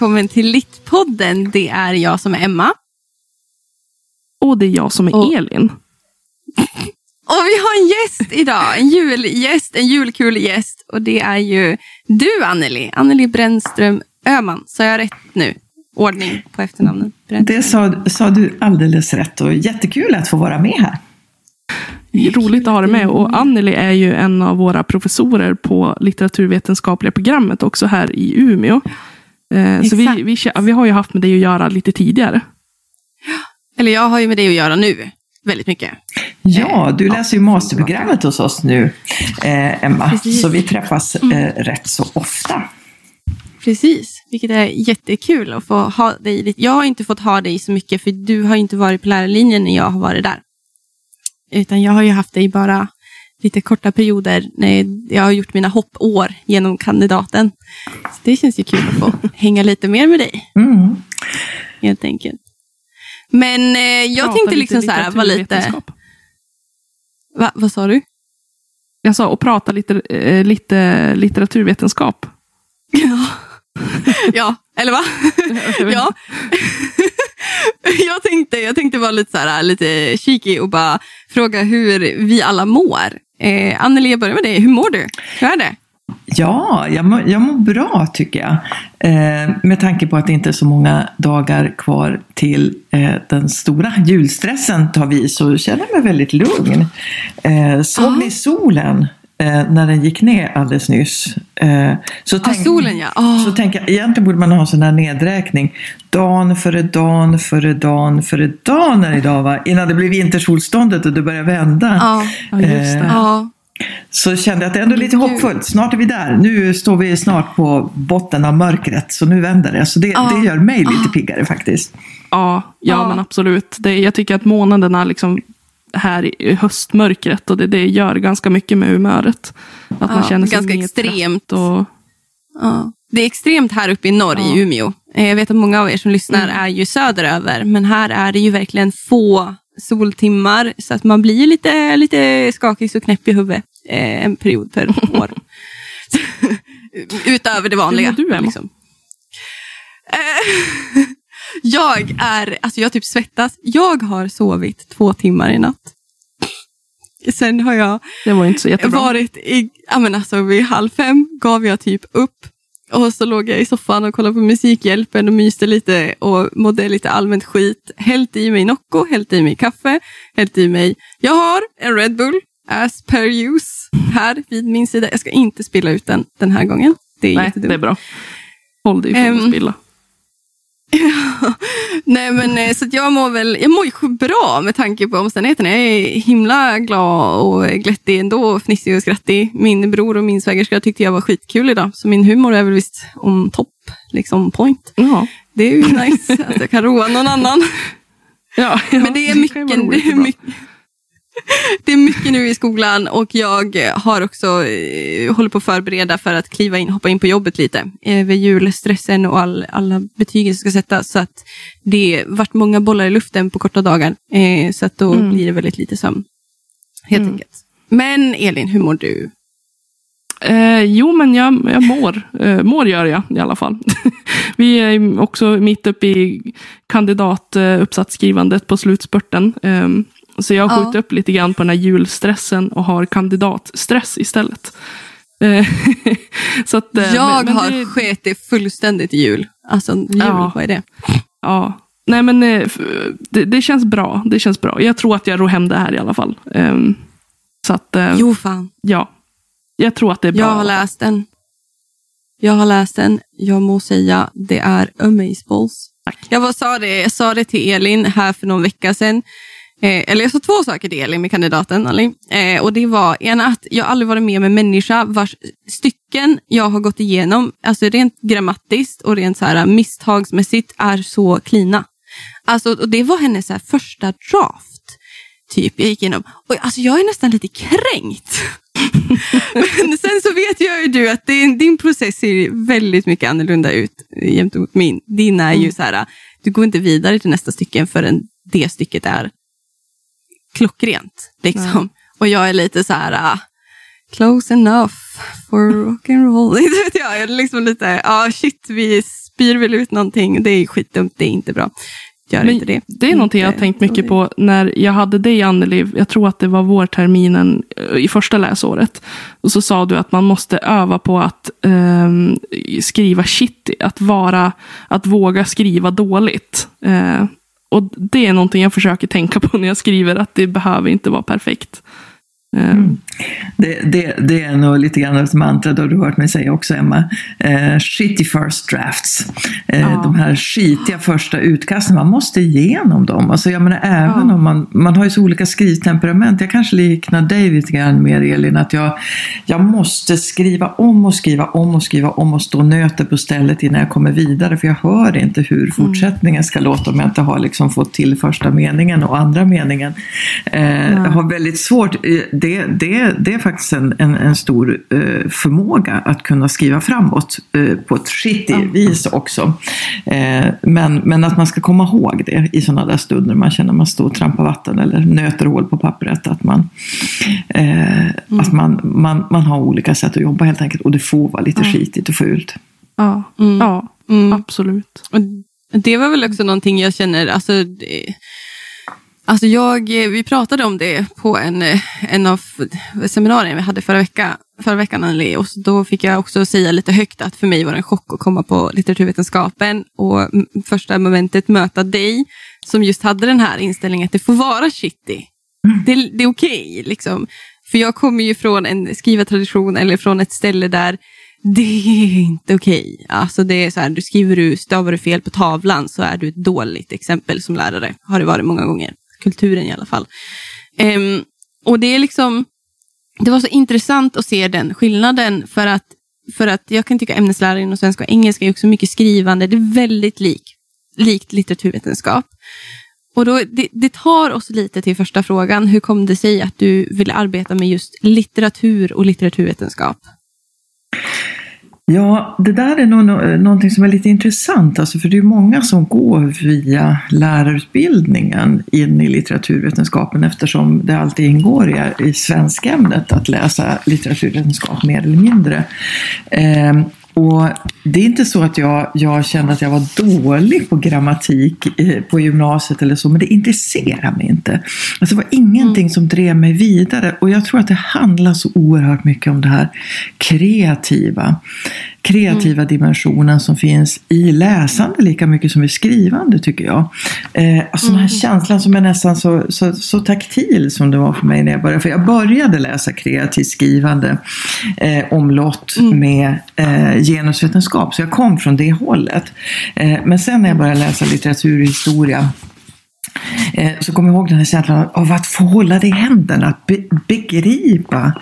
Välkommen till Littpodden. Det är jag som är Emma. Och det är jag som är Och- Elin. Och vi har en gäst idag, en julgäst, en julkul gäst. Och det är ju du Anneli, Anneli Brännström Öhman. Så jag rätt nu? Ordning på efternamnen. Brännström. Det sa, sa du alldeles rätt och jättekul att få vara med här. Roligt att ha dig med. Och Anneli är ju en av våra professorer på litteraturvetenskapliga programmet också här i Umeå. Eh, Så vi, vi, vi har ju haft med dig att göra lite tidigare. Eller jag har ju med det att göra nu, väldigt mycket. Ja, du läser ju masterprogrammet hos oss nu, eh, Emma. Precis. Så vi träffas eh, rätt så ofta. Precis, vilket är jättekul att få ha dig lite. Jag har inte fått ha dig så mycket för du har inte varit på lärarlinjen när jag har varit där. Utan jag har ju haft dig bara lite korta perioder när jag har gjort mina hoppår genom kandidaten. Så det känns ju kul att få hänga lite mer med dig, Mm. helt enkelt. Men eh, jag Prata tänkte liksom så här, vara lite... Va, vad sa du? Jag sa och prata lite, eh, lite litteraturvetenskap. Ja, ja eller va? ja. jag, tänkte, jag tänkte vara lite, så här, lite cheeky och bara fråga hur vi alla mår. Eh, Anneli, jag börjar med dig. Hur mår du? Hur är det? Ja, jag mår, jag mår bra tycker jag. Eh, med tanke på att det inte är så många dagar kvar till eh, den stora julstressen tar vi så känner jag mig väldigt lugn. Eh, såg ni solen eh, när den gick ner alldeles nyss? Eh, så tänk- solen ja. Åh. Så tänker jag, egentligen borde man ha en sån här nedräkning. Dan före dan före dan före dan är idag va? Innan det blir vintersolståndet och det börjar vända. Ja, Ja, just det. ja. Så kände jag att det är ändå lite hoppfullt. Snart är vi där. Nu står vi snart på botten av mörkret. Så nu vänder det. Så det, Ja. det gör mig lite piggare faktiskt. Ja, ja, Ja. men absolut. Det, jag tycker att månaderna liksom här i höstmörkret och det, det gör ganska mycket med humöret. Att man Ja, känner sig ganska extremt. Och, ja. Det är extremt här uppe i norr Ja. i Umeå. Eh, Jag vet att många av er som lyssnar Mm. är ju söderöver, men här är det ju verkligen få soltimmar, så att man blir lite, lite skakig och knäpp i huvudet eh, en period per år. Utöver det vanliga. Hur mår du, Emma? liksom. Jag är, alltså jag typ svettas. Jag har sovit två timmar i natt. Sen har jag varit i, ja men alltså vid halv fem gav jag typ upp. Och så låg jag i soffan och kollade på Musikhjälpen och myste lite och mådde lite allmänt skit. Hällt i mig Nocco, hällt i mig kaffe, hällt i mig... Jag har en Red Bull, as per use, här vid min sida. Jag ska inte spilla ut den den här gången. Det är Nej, jättedumt. det är bra. Håll dig ifrån Ehm, att spilla. Nej men eh, så jag mår väl, jag mår ju bra med tanke på omständigheterna. Jag är himla glad och glättig ändå, fnissig och skrattig. Min bror och min svägerska tyckte jag var skitkul idag, så min humor är väl visst om topp, liksom point. Ja. Det är ju nice att jag kan roa någon annan. Ja, ja, Men det är mycket, det är mycket, det är mycket nu i skolan och jag har också eh, håller på att förbereda för att kliva in, hoppa in på jobbet lite över julstressen och all, alla betygen som ska sättas. Så att det varit många bollar i luften på korta dagar. Eh, så att då Mm. blir det väldigt lite sömn. Helt Mm. enkelt. Men Elin, hur mår du? Eh, jo, men jag, jag mår. Eh, mår gör jag i alla fall. Vi är också mitt uppe i kandidatuppsatsskrivandet på slutspurten. Eh, så jag har Ja. skjutit upp lite grann på den här julstressen och har kandidatstress istället. Eh, så att, eh, jag men- har det- skett det fullständigt i jul. Alltså jul, Ja. vad är det? Ja, nej men eh, det, det känns bra. Det känns bra. Jag tror att jag rår hem det här i alla fall. Ehm, så att, Jo fan. ja. Jag tror att det är bra. Jag har läst den. Jag har läst den. Jag må säga det är amazeballs. Jag var, sa, det, jag sa det till Elin här för någon vecka sedan. Eh, eller jag sa två saker till Elin med kandidaten. Ali. Eh, och det var ena att jag aldrig varit med om en människa vars stycken jag har gått igenom, alltså rent grammatiskt och rent så här misstagsmässigt är så klina. Alltså, och det var hennes så här första draft. Typ, jag gick igenom. Och alltså jag är nästan lite kränkt. Men sen så vet jag ju du att din, din process ser väldigt mycket annorlunda ut gentemot min. Din är ju så här, du går inte vidare till nästa stycke förrän det stycket är klockrent. Liksom. Och jag är lite så här, ah, close enough for rock'n'roll. Jag. jag är liksom lite, ja ah, shit, vi spyr väl ut någonting. Det är skitdumt, det är inte bra. Gör Men inte det. Det är någonting jag har Inte tänkt mycket på när jag hade dig Anneli, jag tror att det var vårterminen eh, i första läsåret. Och så sa du att man måste öva på att ehm, skriva shitty, att, vara, att våga skriva dåligt. Eh, och det är någonting jag försöker tänka på när jag skriver, att det behöver inte vara perfekt. Ehm, mm. Det, det, det är nog lite grann ett mantra, det har du hört mig säga också Emma. Eh, shitty first drafts. Eh, Ja. De här skitiga första utkasten, man måste igenom dem. Alltså, jag menar, även Ja. om man, man har ju så olika skrivtemperament. Jag kanske liknar dig lite grann mer Elin, att jag, jag måste skriva om och skriva om och skriva om och stå nöter på stället innan jag kommer vidare. För jag hör inte hur fortsättningen ska låta om jag inte har liksom fått till första meningen och andra meningen. Eh, jag har väldigt svårt, eh, det, det, det är faktiskt en, en, en stor eh, förmåga att kunna skriva framåt eh, på ett skittigt vis också. Eh, men, men att man ska komma ihåg det i sådana där stunder man känner att man står och trampar vatten eller nöter hål på pappret. Att man, eh, att man, man, man har olika sätt att jobba helt enkelt och det får vara lite skitigt och fult. ja, Mm. ja Mm. absolut. Och det var väl också någonting jag känner, alltså, det, alltså jag, vi pratade om det på en, en av seminarierna vi hade förra, vecka, förra veckan, Anneli, och då fick jag också säga lite högt att för mig var det en chock att komma på litteraturvetenskapen och första momentet möta dig som just hade den här inställningen att det får vara shitty. Det, det är okej, liksom. För jag kommer ju från en skrivartradition eller från ett ställe där det är inte okej. Alltså det är så här, du skriver du, stavar du fel på tavlan så är du ett dåligt exempel som lärare. Har det varit många gånger. Kulturen i alla fall. Um, och det är liksom, det var så intressant att se den skillnaden för att, för att jag kan tycka ämneslärare inom svenska och engelska är också mycket skrivande. Det är väldigt lik, likt litteraturvetenskap. Och då, det, det tar oss lite till första frågan. Hur kom det sig att du ville arbeta med just litteratur och litteraturvetenskap? Ja, det där är nog eh, någonting som är lite intressant, alltså, för det är många som går via lärarutbildningen in i litteraturvetenskapen eftersom det alltid ingår i, i svenskämnet att läsa litteraturvetenskap mer eller mindre. Eh, och det är inte så att jag, jag kände att jag var dålig på grammatik på gymnasiet eller så, men det intresserar mig inte. Alltså det var ingenting som drev mig vidare och jag tror att det handlar så oerhört mycket om det här kreativa. Kreativa dimensionen som finns i läsande lika mycket som i skrivande tycker jag. Eh, alltså den här känslan som är nästan så, så, så taktil som det var för mig när jag började. För jag började läsa kreativt skrivande eh, omlott med eh, genusvetenskap. Så jag kom från det hållet. Eh, men sen när jag började läsa litteraturhistoria Eh, så kommer jag ihåg den här känslan av att få hålla det i händerna, att be begripa,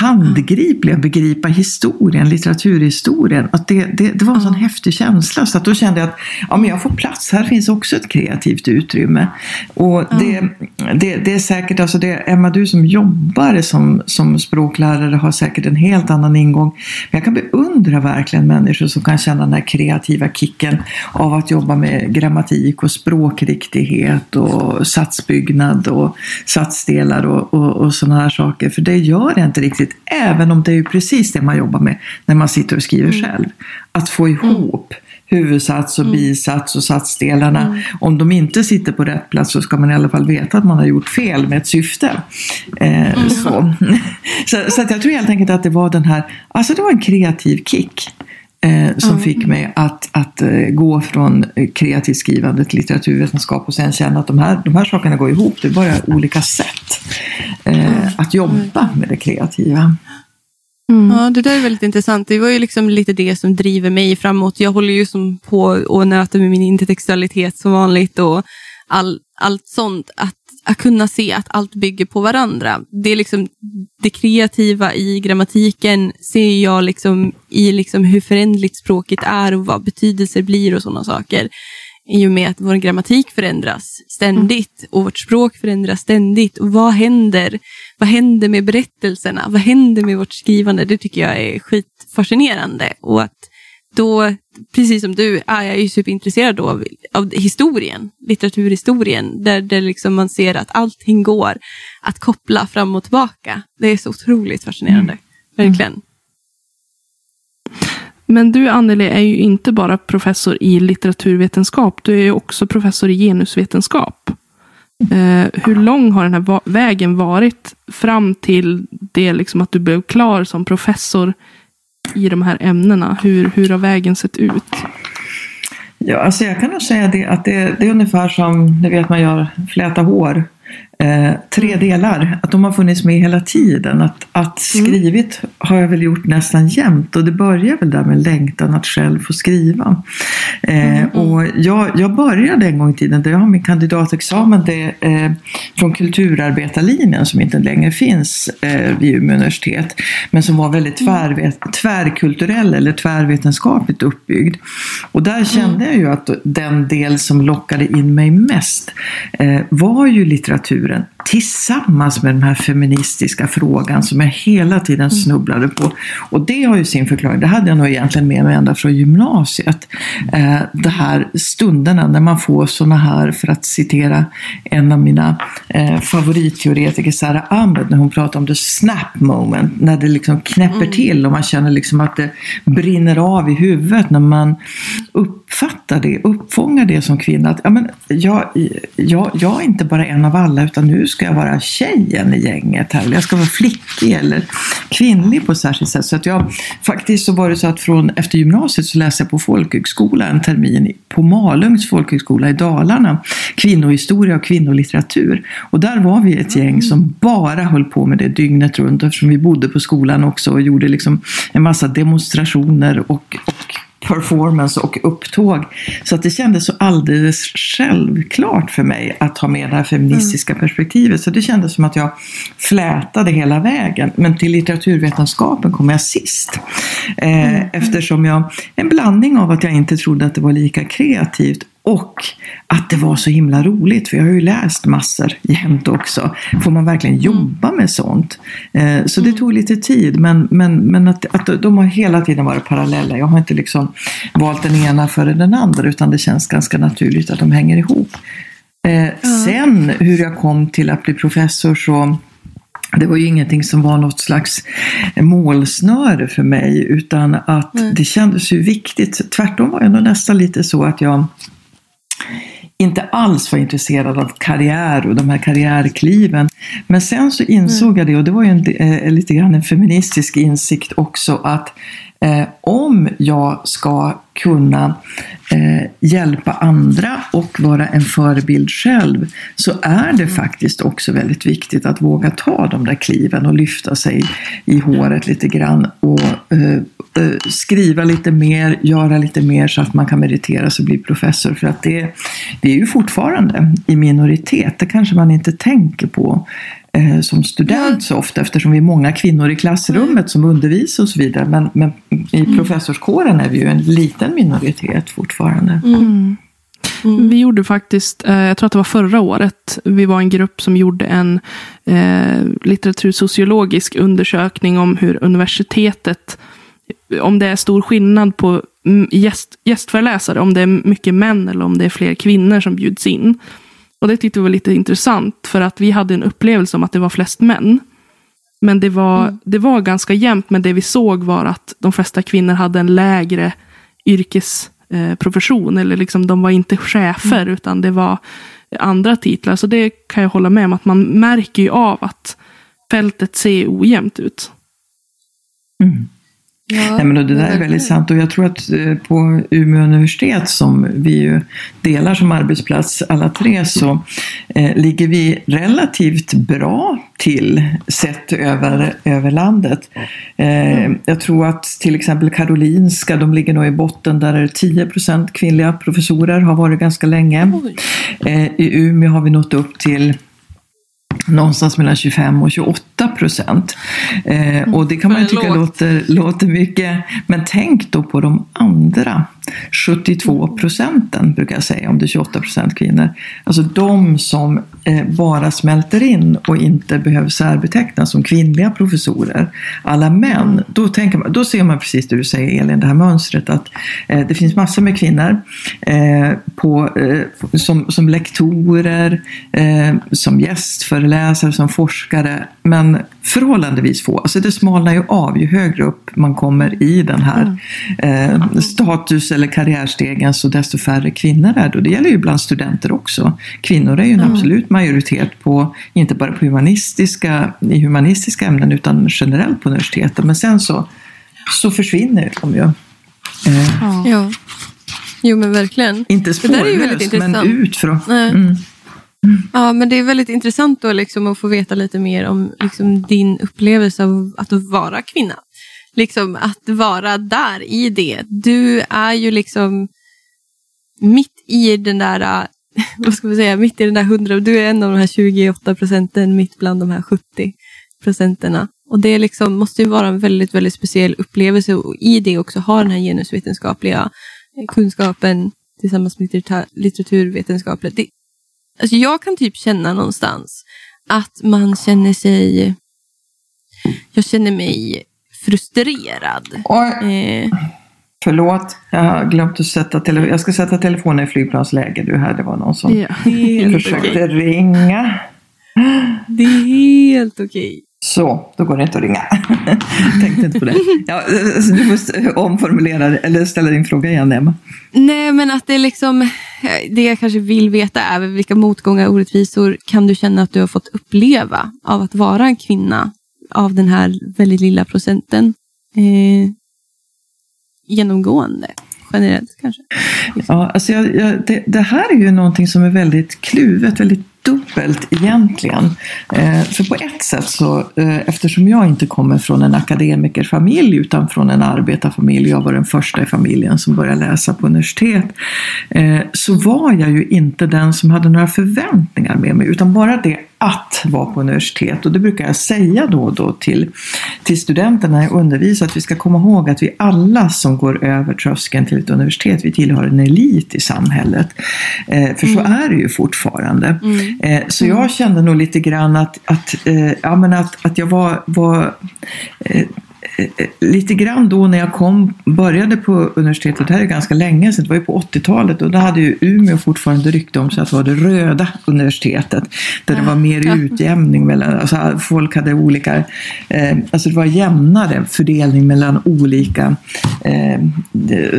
handgripligen begripa historien, litteraturhistorien. Att det, det, det var en sån häftig känsla så att då kände jag att ja, men jag får plats, här finns också ett kreativt utrymme. Och det, det, det är säkert, alltså det, Emma du som jobbar som, som språklärare har säkert en helt annan ingång. Men jag kan beundra verkligen människor som kan känna den här kreativa kicken av att jobba med grammatik och språkriktighet och satsbyggnad och satsdelar och, och, och sådana här saker. För det gör jag inte riktigt, även om det är precis det man jobbar med när man sitter och skriver själv. Att få ihop huvudsats och bisats och satsdelarna. Om de inte sitter på rätt plats så ska man i alla fall veta att man har gjort fel med ett syfte. Eh, så. så, så att jag tror helt enkelt att det var den här, alltså det var en kreativ kick. Eh, som fick mig att, att eh, gå från eh, kreativt skrivande till litteraturvetenskap och sen känna att de här, de här sakerna går ihop. Det är bara olika sätt eh, att jobba med det kreativa. Ja, det där är väldigt intressant. Det var ju liksom lite det som driver mig framåt. Jag håller ju som på och nöter med min intertextualitet som vanligt och all, allt sånt. Att, att kunna se att allt bygger på varandra. Det är liksom det kreativa i grammatiken ser jag liksom i liksom hur förändligt språket är och vad betydelser blir och sådana saker. I och med att vår grammatik förändras ständigt och vårt språk förändras ständigt. Och vad händer? Vad händer med berättelserna? Vad händer med vårt skrivande? Det tycker jag är skitfascinerande. Och att då, precis som du, är jag ju superintresserad då av, av historien, litteraturhistorien, där, där liksom man ser att allting går att koppla fram och tillbaka. Det är så otroligt fascinerande, mm. verkligen. Men du Anneli är ju inte bara professor i litteraturvetenskap, du är ju också professor i genusvetenskap. Eh, hur lång har den här va vägen varit fram till det liksom att du blev klar som professor i de här ämnena? Hur, hur har vägen sett ut? Ja, alltså jag kan nog säga det, att det, det är ungefär som ni vet man gör fläta hår eh, tre delar. Att de har funnits med hela tiden. Att, att mm. skrivit har jag väl gjort nästan jämt och det börjar väl där med längtan att själv få skriva. Eh, mm. Och jag, jag började en gång i tiden, där jag har min kandidatexamen det, eh, från kulturarbetarlinjen som inte längre finns eh, vid Umeå universitet. Men som var väldigt mm. tvär, tvärkulturell eller tvärvetenskapligt uppbyggd. Och där kände mm. jag ju att den del som lockade in mig mest eh, var ju litteratur naturen tillsammans med den här feministiska frågan som jag hela tiden mm. snubblade på. Och det har ju sin förklaring, det hade jag nog egentligen med mig ända från gymnasiet. Eh, de här stunderna när man får sådana här, för att citera en av mina eh, favoritteoretiker, Sarah Ahmed, när hon pratar om the snap moment, när det liksom knäpper mm. till och man känner liksom att det brinner av i huvudet när man uppfattar det, uppfångar det som kvinna. Att, ja, men, jag, jag, jag är inte bara en av alla utan nu ska jag vara tjejen i gänget här. Eller jag ska vara flickig eller kvinnlig på ett särskilt sätt. Så att jag, faktiskt så var det så att från, efter gymnasiet så läste jag på folkhögskola en termin på Malungs folkhögskola i Dalarna. Kvinnohistoria och kvinnolitteratur. Och där var vi ett gäng mm. som bara höll på med det dygnet runt eftersom vi bodde på skolan också och gjorde liksom en massa demonstrationer och, och performance och upptåg. Så att det kändes så alldeles självklart för mig att ha med det här feministiska mm. perspektivet. Så det kändes som att jag flätade hela vägen. Men till litteraturvetenskapen kom jag sist. Eh, mm. Eftersom jag, en blandning av att jag inte trodde att det var lika kreativt och att det var så himla roligt, för jag har ju läst massor jämt också. Får man verkligen mm. jobba med sånt? Eh, så det mm. tog lite tid, men, men, men att, att de har hela tiden varit parallella. Jag har inte liksom valt den ena före den andra, utan det känns ganska naturligt att de hänger ihop. Mm. Sen hur jag kom till att bli professor så det var ju ingenting som var något slags målsnöre för mig utan att mm. det kändes ju viktigt. Tvärtom var jag nog nästan lite så att jag inte alls var intresserad av karriär och de här karriärkliven. Men sen så insåg mm. jag det, och det var ju en, eh, lite grann en feministisk insikt också, att eh, om jag ska kunna eh, hjälpa andra och vara en förebild själv så är det faktiskt också väldigt viktigt att våga ta de där kliven och lyfta sig i håret lite grann och eh, eh, skriva lite mer, göra lite mer så att man kan meritera sig och bli professor. För att det, vi är ju fortfarande i minoritet, det kanske man inte tänker på eh, som student så ofta eftersom vi är många kvinnor i klassrummet som undervisar och så vidare. Men, men i mm. professorskåren är vi ju en liten minoritet fortfarande. Mm. Mm. Vi gjorde faktiskt, eh, jag tror att det var förra året, vi var en grupp som gjorde en eh, litteratursociologisk undersökning om hur universitetet, om det är stor skillnad på gäst, gästföreläsare, om det är mycket män eller om det är fler kvinnor som bjuds in. Och det tyckte vi var lite intressant för att vi hade en upplevelse om att det var flest män. Men det var, mm. det var ganska jämnt, men det vi såg var att de flesta kvinnor hade en lägre yrkesprofession. eller liksom, de var inte chefer, mm. utan det var andra titlar. Så det kan jag hålla med om, att man märker ju av att fältet ser ojämnt ut. Mm. Ja, Nej, men det där är väldigt sant och jag tror att eh, på Umeå universitet som vi ju delar som arbetsplats alla tre så eh, ligger vi relativt bra till sett över, över landet. Eh, jag tror att till exempel Karolinska, de ligger nog i botten där 10 procent kvinnliga professorer har varit ganska länge. Eh, I Umeå har vi nått upp till någonstans mellan 25 och 28 procent. Eh, och det kan man ju tycka låter, låter mycket. Men tänk då på de andra 72 procenten, brukar jag säga, om det är 28 procent kvinnor. Alltså de som eh, bara smälter in och inte behöver särbetecknas som kvinnliga professorer. Alla män, då, tänker man, då ser man precis det du säger Elin, det här mönstret att eh, det finns massor med kvinnor eh, på, som, som lektorer, som gästföreläsare, som forskare, men förhållandevis få. Alltså det smalnar ju av ju högre upp man kommer i den här eh, status eller karriärstegen så desto färre kvinnor är det. Och det gäller ju bland studenter också. Kvinnor är ju en Mm. absolut majoritet på, inte bara på humanistiska, i humanistiska ämnen utan generellt på universiteten. Men sen så, så försvinner de ju. Eh, Ja. Jo men verkligen. inte Det där är ju väldigt spårlöst, men ut från... Nej. Mm. Ja, men det är väldigt intressant då liksom att få veta lite mer om liksom din upplevelse av att vara kvinna. Liksom att vara där i det. Du är ju liksom mitt i den där, vad ska man säga, mitt i den där hundra, du är en av de här 28 procenten mitt bland de här 70 procenterna. Och det liksom, måste ju vara en väldigt, väldigt speciell upplevelse och i det också ha den här genusvetenskapliga kunskapen tillsammans med litteratur- litteraturvetenskapligt. Det, alltså jag kan typ känna någonstans att man känner sig... Jag känner mig frustrerad. Oj, Eh, förlåt, jag har glömt att sätta telefonen. Jag ska sätta telefonen i flygplansläge. Du här, det var någon som Ja. det är helt försökte okej. ringa. Det är helt okej. Så, då går det inte att ringa. Tänkte inte på det. Ja, du måste omformulera eller ställa din fråga igen, Emma. Nej, men att det är liksom... Det jag kanske vill veta är vilka motgångar och orättvisor kan du känna att du har fått uppleva av att vara en kvinna av den här väldigt lilla procenten? Eh, genomgående, generellt kanske. Ja, alltså jag, jag, det, det här är ju någonting som är väldigt kluvet, väldigt dubbelt egentligen. Eh, för på ett sätt så, eh, eftersom jag inte kommer från en akademikerfamilj utan från en arbetarfamilj, jag var den första i familjen som började läsa på universitet, eh, så var jag ju inte den som hade några förväntningar med mig, utan bara det att vara på universitet. Och det brukar jag säga då och då till, till studenterna när jag undervisar, att vi ska komma ihåg att vi alla som går över tröskeln till ett universitet, vi tillhör en elit i samhället. Eh, för så är det ju fortfarande. Eh, så jag kände nog lite grann att, att, eh, ja, men att, att jag var, var eh, eh, lite grann då när jag kom, började på universitetet, det här är ganska länge sedan, det var ju på 80-talet och då hade ju Umeå fortfarande rykte om sig att vara det röda universitetet. Där det var mer utjämning mellan, alltså folk hade olika, eh, alltså det var jämnare fördelning mellan olika, eh,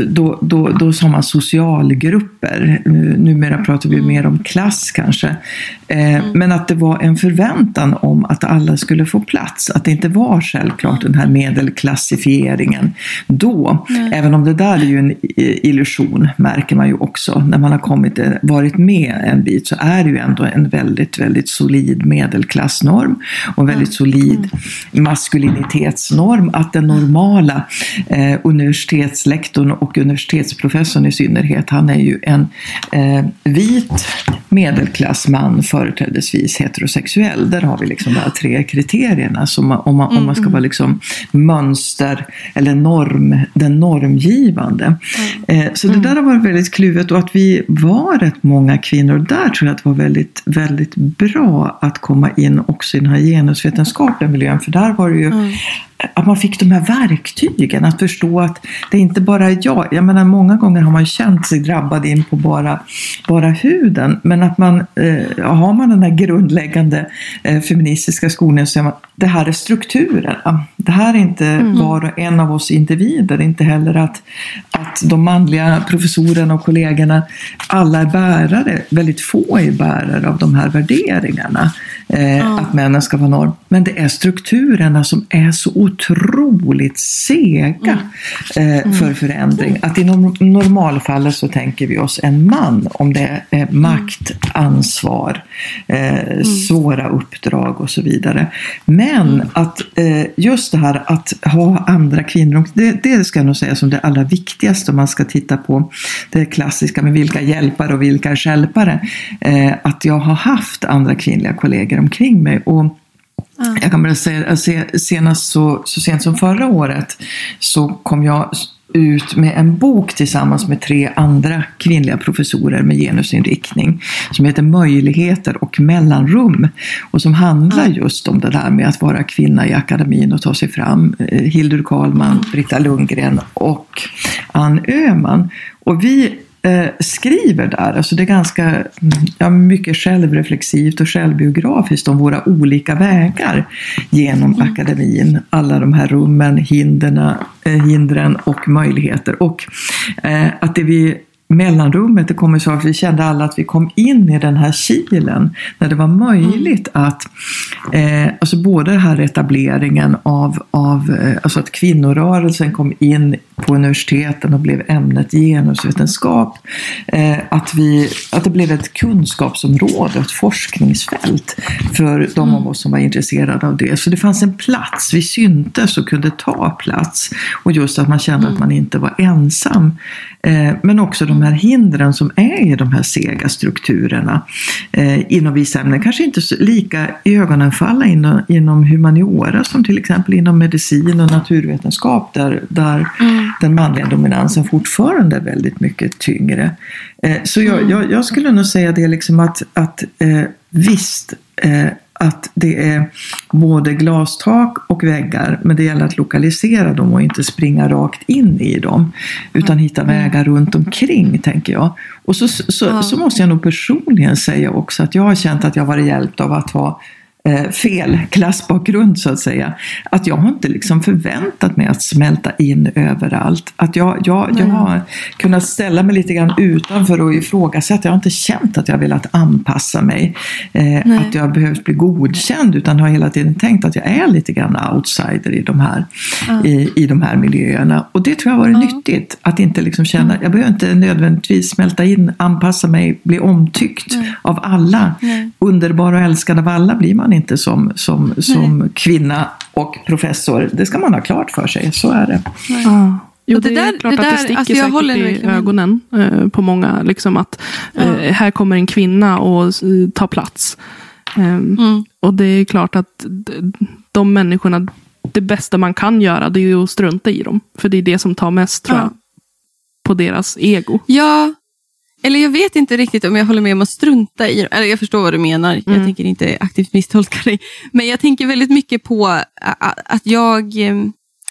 då, då, då sa man socialgrupper, numera pratar vi mer om klass kanske. Eh, Men att det var en förväntan om att alla skulle få plats, att det inte var självklart den här medelklassifieringen då. Även om det där är ju en illusion, märker man ju också. När man har kommit, eh, varit med en bit så är det ju ändå en väldigt, väldigt solid medelklassnorm och en väldigt solid maskulinitetsnorm. Att den normala eh, universitetslektorn och universitetsprofessorn i synnerhet, han är ju en eh, vit medelklassman, företrädesvis heterosexuell. Där har vi liksom de här tre kriterierna man, om, man, om man ska vara liksom mönster eller norm, den normgivande. Eh, så det där har varit väldigt kluvet och att vi var rätt många kvinnor. Där tror jag att det var väldigt, väldigt bra att komma in också i den här genusvetenskapliga miljön. För där var det ju att man fick de här verktygen, att förstå att det inte bara är jag. Jag menar, många gånger har man känt sig drabbad in på bara, bara huden. Men att man, eh, har man den här grundläggande eh, feministiska skolningen så är man, det här är strukturerna. Det här är inte var och en av oss individer. Inte heller att, att de manliga professorerna och kollegorna, alla är bärare, väldigt få är bärare av de här värderingarna. Eh, Att männen ska vara norm. Men det är strukturerna som är så otroligt sega eh, för förändring. Att i norm- normalfallet så tänker vi oss en man om det är makt, ansvar, eh, svåra uppdrag och så vidare. Men att eh, just det här att ha andra kvinnor, det, det ska jag nog säga som det allra viktigaste om man ska titta på det klassiska med vilka hjälpare och vilka är stjälpare. Eh, att jag har haft andra kvinnliga kollegor omkring mig. Och jag kan bara säga, att se- senast så, så sent som förra året så kom jag ut med en bok tillsammans med tre andra kvinnliga professorer med genusinriktning som heter Möjligheter och mellanrum och som handlar just om det där med att vara kvinna i akademin och ta sig fram. Eh, Hildur Karlman, Britta Lundgren och Ann Öhman. Och vi eh, skriver där. Alltså det är ganska ja, mycket självreflexivt och självbiografiskt om våra olika vägar genom mm. akademin. Alla de här rummen, hindren, eh, hindren och möjligheter. Och eh, att det vi mellanrummet, det kommer så att vi kände alla att vi kom in i den här kilen när det var möjligt mm. att, eh, alltså både den här etableringen av, av eh, alltså att kvinnorörelsen kom in på universiteten och blev ämnet genusvetenskap, eh, att, vi, att det blev ett kunskapsområde, ett forskningsfält för de av mm. oss som var intresserade av det. Så det fanns en plats, vi syntes och kunde ta plats och just att man kände mm. att man inte var ensam. Eh, men också de här hindren som är i de här sega strukturerna eh, inom vissa ämnen. Kanske inte så lika ögonenfalla inom, inom humaniora som till exempel inom medicin och naturvetenskap där, där mm. den manliga dominansen fortfarande är väldigt mycket tyngre. Eh, så jag, mm. jag, jag, skulle nog säga det liksom att, att visst att det är både glastak och väggar, men det gäller att lokalisera dem och inte springa rakt in i dem. Utan hitta mm. vägar runt omkring, tänker jag. Och så, så, så måste jag nog personligen säga också att jag har känt att jag varit hjälpt av att ha fel klassbakgrund så att säga. Att jag har inte liksom förväntat mig att smälta in överallt. Att jag, jag, jag har kunnat ställa mig lite grann utanför och ifrågasätta. Jag har inte känt att jag velat anpassa mig. Eh, att jag behövt bli godkänd utan har hela tiden tänkt att jag är lite grann outsider i de här, ja. i, i de här miljöerna. Och det tror jag har varit ja. nyttigt. Att inte liksom känna, jag behöver inte nödvändigtvis smälta in, anpassa mig, bli omtyckt Nej. av alla. Nej. Underbar och älskad av alla blir man man inte som, som, som kvinna och professor. Det ska man ha klart för sig, så är det. Ja. Jo, det, det, där, är klart det att det sticker alltså säkert håller i ögonen eh, på många. Liksom att ja. eh, här kommer en kvinna och tar plats. Eh, mm. Och det är klart att de människorna, det bästa man kan göra det är ju att strunta i dem. För det är det som tar mest tror jag, på deras ego. Ja, eller jag vet inte riktigt om jag håller med om att strunta i Eller jag förstår vad du menar. Mm. Jag tänker inte aktivt misstolka dig. Men jag tänker väldigt mycket på att jag eh,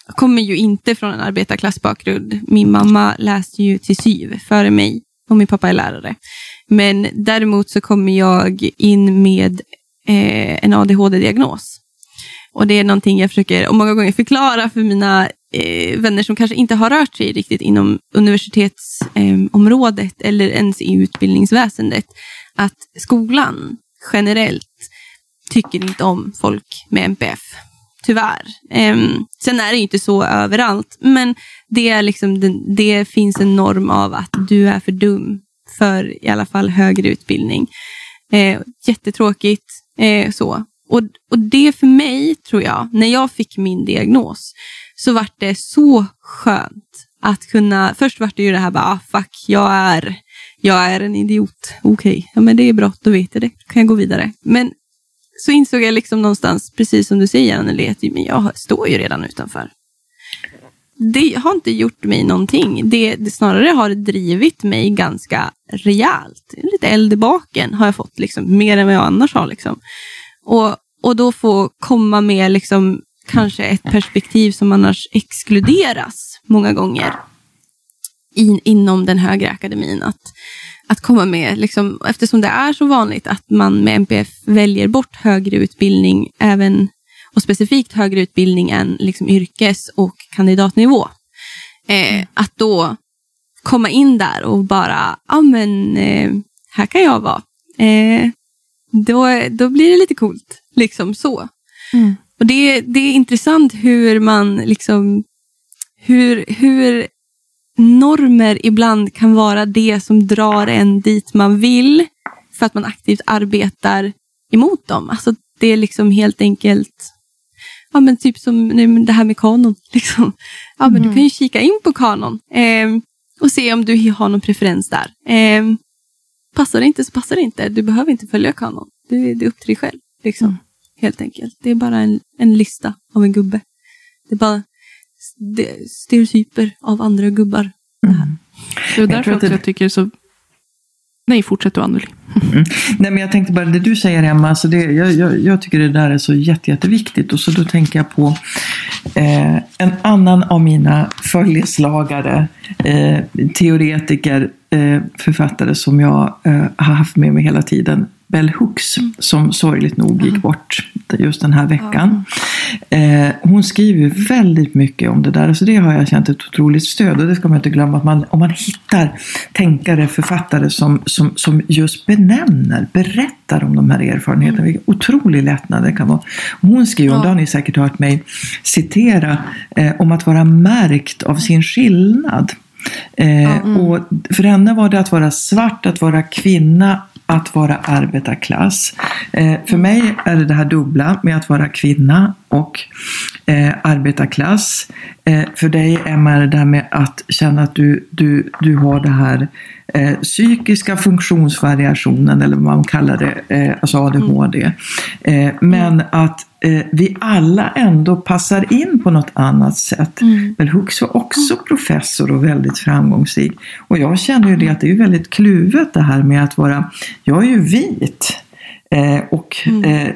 kommer ju inte från en arbetarklassbakgrund. Min mamma läste ju till SYV före mig och min pappa är lärare. Men däremot så kommer jag in med eh, en ADHD-diagnos. Och det är någonting jag försöker och många gånger förklara för mina eh, vänner som kanske inte har rört sig riktigt inom universitetsområdet eh, eller ens i utbildningsväsendet. Att skolan generellt tycker inte om folk med MPF. Tyvärr. Eh, sen är det inte så överallt, men det, är liksom, det, det finns en norm av att du är för dum för i alla fall högre utbildning. Eh, jättetråkigt. Eh, så. Och, och det för mig, tror jag, när jag fick min diagnos, så vart det så skönt att kunna, först vart det ju det här bara, ah, fuck, jag är, jag är en idiot. Okej, okay. ja men det är bra, då vet jag det, då kan jag gå vidare. Men så insåg jag liksom någonstans, precis som du säger Anneli, att men jag står ju redan utanför. Det har inte gjort mig någonting. Det, det snarare har drivit mig ganska rejält. Lite eld i baken har jag fått, liksom, mer än vad jag annars har. Liksom. Och, och då få komma med liksom, kanske ett perspektiv som annars exkluderas många gånger in, inom den högre akademin. Att, att komma med, liksom, eftersom det är så vanligt att man med MPF väljer bort högre utbildning, även och specifikt högre utbildning än liksom yrkes och kandidatnivå. Eh, att då komma in där och bara, ja men eh, här kan jag vara. Eh, då, då blir det lite coolt. Liksom så. Mm. Och det, det är intressant hur man liksom, hur, hur normer ibland kan vara det som drar en dit man vill för att man aktivt arbetar emot dem. Alltså det är liksom helt enkelt, ja men typ som det här med kanon. Liksom. Ja men mm. du kan ju kika in på kanon eh, och se om du har någon preferens där. Eh, passar det inte så passar det inte. Du behöver inte följa kanon. Det, det är upp till dig själv. Liksom. Mm helt enkelt. Det är bara en, en lista av en gubbe. Det är bara ste- stereotyper av andra gubbar. Mm. Det är Jag därför tror att det- jag tycker så... Nej, fortsätt du Anneli. Mm. Nej, men jag tänkte bara det du säger Emma, alltså det, jag, jag, jag tycker det där är så jätte, jätteviktigt. Och så då tänker jag på eh, en annan av mina följeslagare, eh, teoretiker, eh, författare som jag eh, har haft med mig hela tiden. Bell Hooks, som sorgligt nog gick bort just den här veckan. Eh, hon skriver väldigt mycket om det där, så det har jag känt ett otroligt stöd. Och det ska man inte glömma, att man, om man hittar tänkare, författare som, som, som just benämner, berättar om de här erfarenheterna, vilken otrolig lättnad det kan vara. Hon skriver, och det har ni säkert hört mig citera, eh, om att vara märkt av sin skillnad. Eh, och för henne var det att vara svart, att vara kvinna, att vara arbetarklass. Eh, för mig är det det här dubbla med att vara kvinna och eh, arbetarklass. Eh, för dig Emma är det där med att känna att du, du, du har det här eh, psykiska funktionsvariationen eller vad man kallar det, eh, alltså ADHD. Eh, men att eh, vi alla ändå passar in på något annat sätt. Mm. Bell Hooks var också professor och väldigt framgångsrik. Och jag känner ju det att det är väldigt kluvet det här med att vara, jag är ju vit eh, och eh,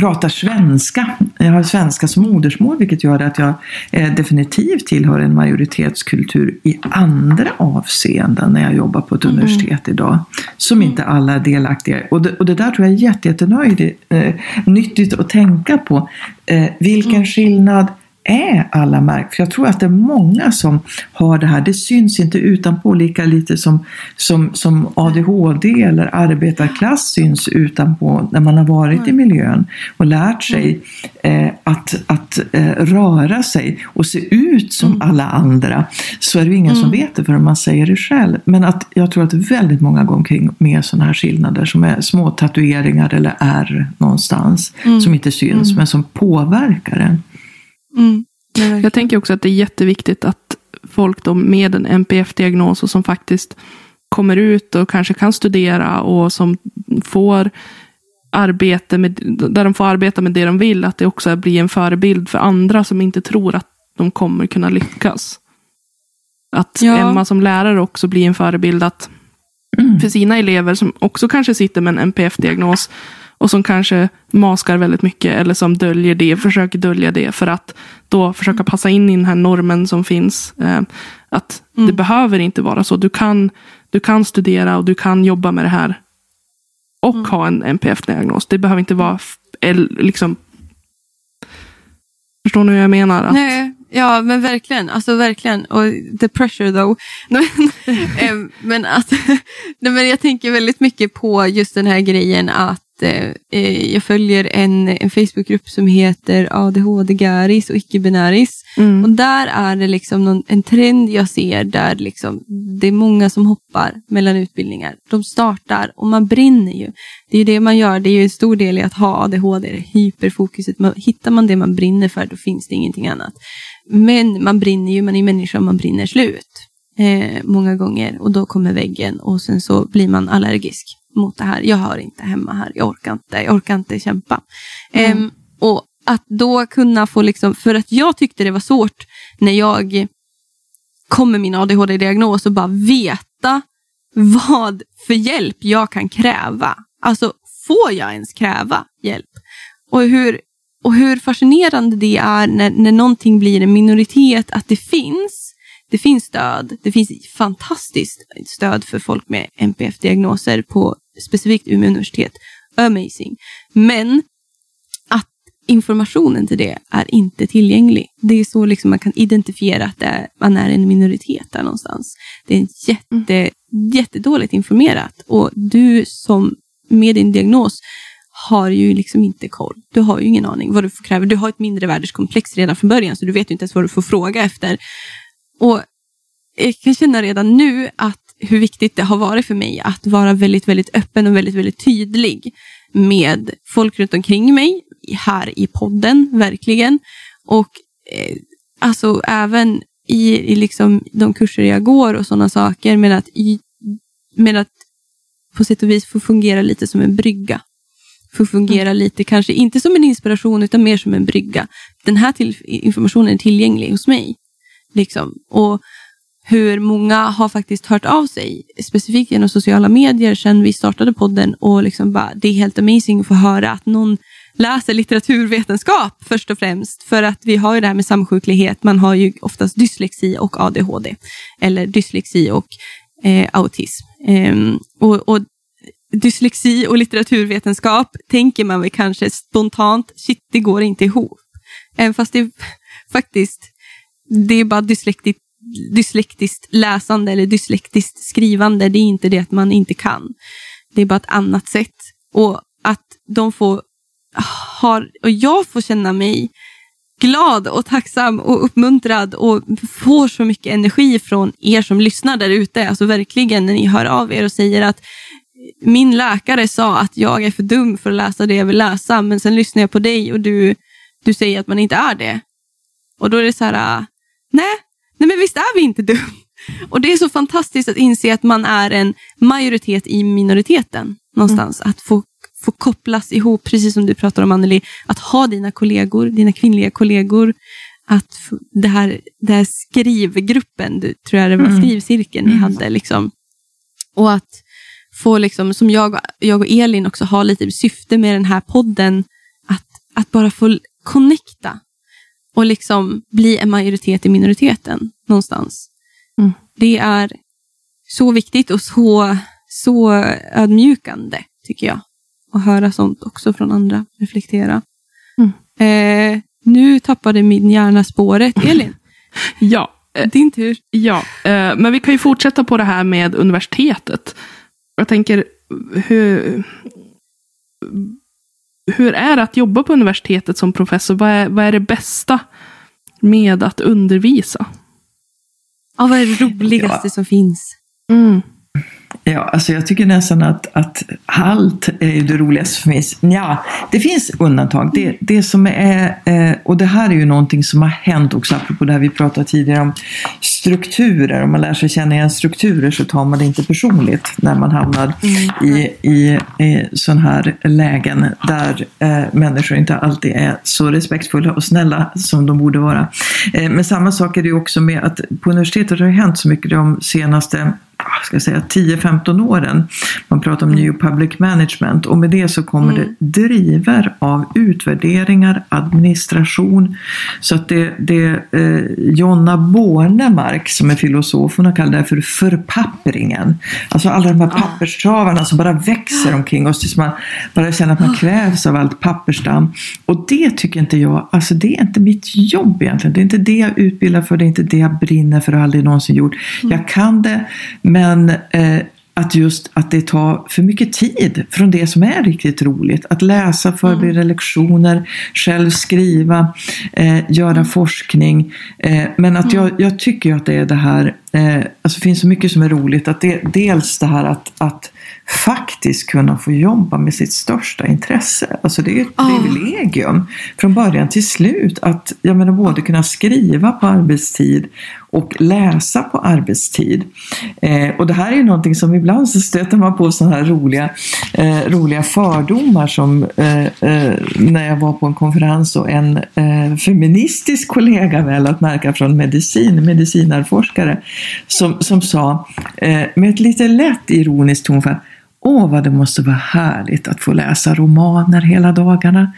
pratar svenska. Jag har svenska som modersmål vilket gör att jag eh, definitivt tillhör en majoritetskultur i andra avseenden när jag jobbar på ett universitet idag. Som inte alla är delaktiga och det, och det där tror jag är jätte, jättenöjd, eh, nyttigt att tänka på. Eh, vilken skillnad är alla märkt? För jag tror att det är många som har det här. Det syns inte utanpå lika lite som, som, som ADHD eller arbetarklass syns utanpå när man har varit i miljön och lärt sig eh, att, att eh, röra sig och se ut som alla andra. Så är det ju ingen som vet det förrän man säger det själv. Men att jag tror att väldigt många går omkring med sådana här skillnader som är små tatueringar eller är någonstans som inte syns men som påverkar en. Mm. Jag tänker också att det är jätteviktigt att folk då med en NPF-diagnos och som faktiskt kommer ut och kanske kan studera och som får arbete med, där de får arbeta med det de vill, att det också blir en förebild för andra som inte tror att de kommer kunna lyckas. Att Ja. Emma som lärare också blir en förebild att för sina elever som också kanske sitter med en NPF-diagnos och som kanske maskar väldigt mycket eller som döljer det, försöker dölja det för att då försöka passa in i den här normen som finns. Eh, att det behöver inte vara så. Du kan, du kan studera och du kan jobba med det här och ha en NPF-diagnos. Det behöver inte vara liksom Förstår ni hur jag menar? Att, Nej, ja men verkligen. Alltså verkligen. Och the pressure though. Eh, men, att, nej, men jag tänker väldigt mycket på just den här grejen att eh, eh, jag följer en, en Facebookgrupp som heter ADHD-garis och icke-binäris. Mm. Och där är det liksom någon, en trend jag ser där liksom, det är många som hoppar mellan utbildningar. De startar och man brinner ju. Det är ju det man gör. Det är ju en stor del i att ha ADHD, det hyperfokuset. Man, hittar man det man brinner för, då finns det ingenting annat. Men man brinner ju, man är människa och man brinner slut. Eh, många gånger och då kommer väggen och sen så blir man allergisk mot det här. Jag hör inte hemma här, jag orkar inte, jag orkar inte kämpa. Ehm, och att då kunna få liksom, för att jag tyckte det var svårt när jag kom med min ADHD-diagnos och bara veta vad för hjälp jag kan kräva. Alltså, får jag ens kräva hjälp? Och hur, och hur fascinerande det är när, när någonting blir en minoritet, att det finns. Det finns stöd. Det finns fantastiskt stöd för folk med NPF-diagnoser på specifikt Umeå universitet. Amazing. Men att informationen till det är inte tillgänglig. Det är så liksom man kan identifiera att det är, man är en minoritet där någonstans. Det är jätte, jättedåligt informerat. Och du som med din diagnos har ju liksom inte koll. Du har ju ingen aning vad du får kräva. Du har ett mindre världskomplex redan från början, så du vet ju inte ens vad du får fråga efter. Och jag kan känna redan nu att hur viktigt det har varit för mig att vara väldigt, väldigt öppen och väldigt, väldigt tydlig med folk runt omkring mig, här i podden, verkligen. Och eh, alltså även i, i liksom de kurser jag går och sådana saker, men att, i, men att på sätt och vis få fungera lite som en brygga att fungera lite, kanske inte som en inspiration utan mer som en brygga. Den här till, informationen är tillgänglig hos mig. Liksom. Och hur många har faktiskt hört av sig, specifikt genom sociala medier sedan vi startade podden och liksom bara, det är helt amazing att få höra att någon läser litteraturvetenskap först och främst. För att vi har ju det här med samsjuklighet. Man har ju oftast dyslexi och ADHD. Eller dyslexi och eh, autism. Ehm, och, och, dyslexi och litteraturvetenskap tänker man väl kanske spontant, shit det går inte ihop. Även fast det faktiskt, det är bara dyslektiskt, dyslektiskt läsande eller dyslektiskt skrivande. Det är inte det att man inte kan. Det är bara ett annat sätt. Och att de får har, och jag får känna mig glad och tacksam och uppmuntrad och får så mycket energi från er som lyssnar där ute. Alltså verkligen när ni hör av er och säger att min läkare sa att jag är för dum för att läsa det jag vill läsa, men sen lyssnar jag på dig och du, du säger att man inte är det. Och då är det så här, ah, nej, nej men visst är vi inte dum. Och det är så fantastiskt att inse att man är en majoritet i minoriteten någonstans. Mm. Att få få kopplas ihop, precis som du pratar om Anneli, att ha dina kollegor, dina kvinnliga kollegor, att det här, det här skrivgruppen, du, tror jag det var, mm. skrivcirkeln ni mm. hade, liksom. och att få, liksom, som jag, jag och Elin också har lite syfte med den här podden, att, att bara få connecta och liksom bli en majoritet i minoriteten någonstans. Mm. Det är så viktigt och så, så ödmjukande, tycker jag och höra sånt också från andra. Reflektera. Mm. Eh, nu tappade min hjärna spåret. Elin? ja. Eh, Din tur. Ja, eh, men vi kan ju fortsätta på det här med universitetet. Jag tänker, hur, hur är det att jobba på universitetet som professor? Vad är, vad är det bästa med att undervisa? Ja, vad är det roligaste ja. som finns? Mm. Ja, alltså jag tycker nästan att, att allt är det roligaste för mig. Ja, det finns undantag. Det, det som är, eh, och det här är ju någonting som har hänt också, apropå det här vi pratade tidigare om strukturer. Om man lär sig känna igen strukturer så tar man det inte personligt när man hamnar mm. i, i, i sådana här lägen där eh, människor inte alltid är så respektfulla och snälla som de borde vara. Eh, men samma sak är det ju också med att på universitetet har det hänt så mycket de senaste ska säga, 10-15 åren. Man pratar om New Public Management och med det så kommer mm. det driver av utvärderingar, administration. Så att det, det eh, Jonna Bornemark som är filosof, hon har kallat det för förpappringen. Alltså alla de här papperstravarna som bara växer omkring oss tills man bara känner att man kvävs av allt pappersdamm. Och det tycker inte jag, alltså det är inte mitt jobb egentligen. Det är inte det jag utbildar för, det är inte det jag brinner för och aldrig någonsin gjort. Mm. Jag kan det men eh, att just att det tar för mycket tid från det som är riktigt roligt. Att läsa, förbereda mm. lektioner, själv skriva, eh, göra mm. forskning. Eh, men att mm. jag, jag tycker att det är det här, eh, alltså det finns så mycket som är roligt. Att det, dels det här att, att faktiskt kunna få jobba med sitt största intresse. Alltså det är ett oh. privilegium från början till slut. Att jag menar, både kunna skriva på arbetstid och läsa på arbetstid. Eh, och det här är ju någonting som ibland så stöter man på sådana här roliga, eh, roliga fördomar som eh, eh, när jag var på en konferens och en eh, feministisk kollega väl att märka från medicin, medicinarforskare, som, som sa eh, med ett lite lätt ironiskt tonfall Åh, vad det måste vara härligt att få läsa romaner hela dagarna.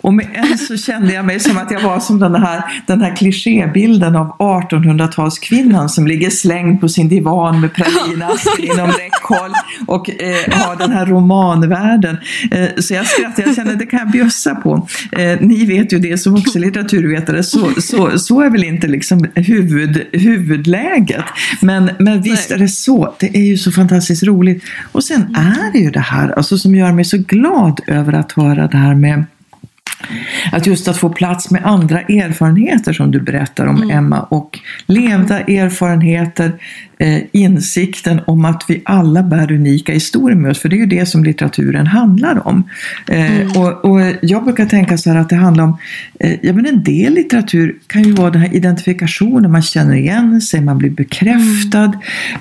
Och med en så kände jag mig som att jag var som den här, den här klichébilden av 1800-talskvinnan som ligger slängd på sin divan med pralinasken inom räckhåll och eh, har den här romanvärlden. Eh, så jag skrattade, jag kände det kan jag bjussa på. Eh, ni vet ju det som också litteraturvetare, så, så, så är väl inte liksom huvud, huvudläget. Men, men visst är det så, det är ju så fantastiskt roligt. Och sen är är ju det här alltså, som gör mig så glad över att höra det här med att just att få plats med andra erfarenheter som du berättar om Mm. Emma och levda erfarenheter, eh, insikten om att vi alla bär unika historier med oss, för det är ju det som litteraturen handlar om. Eh, Mm. och, och jag brukar tänka så här att det handlar om, eh, ja men en del litteratur kan ju vara den här identifikationen, man känner igen sig, man blir bekräftad,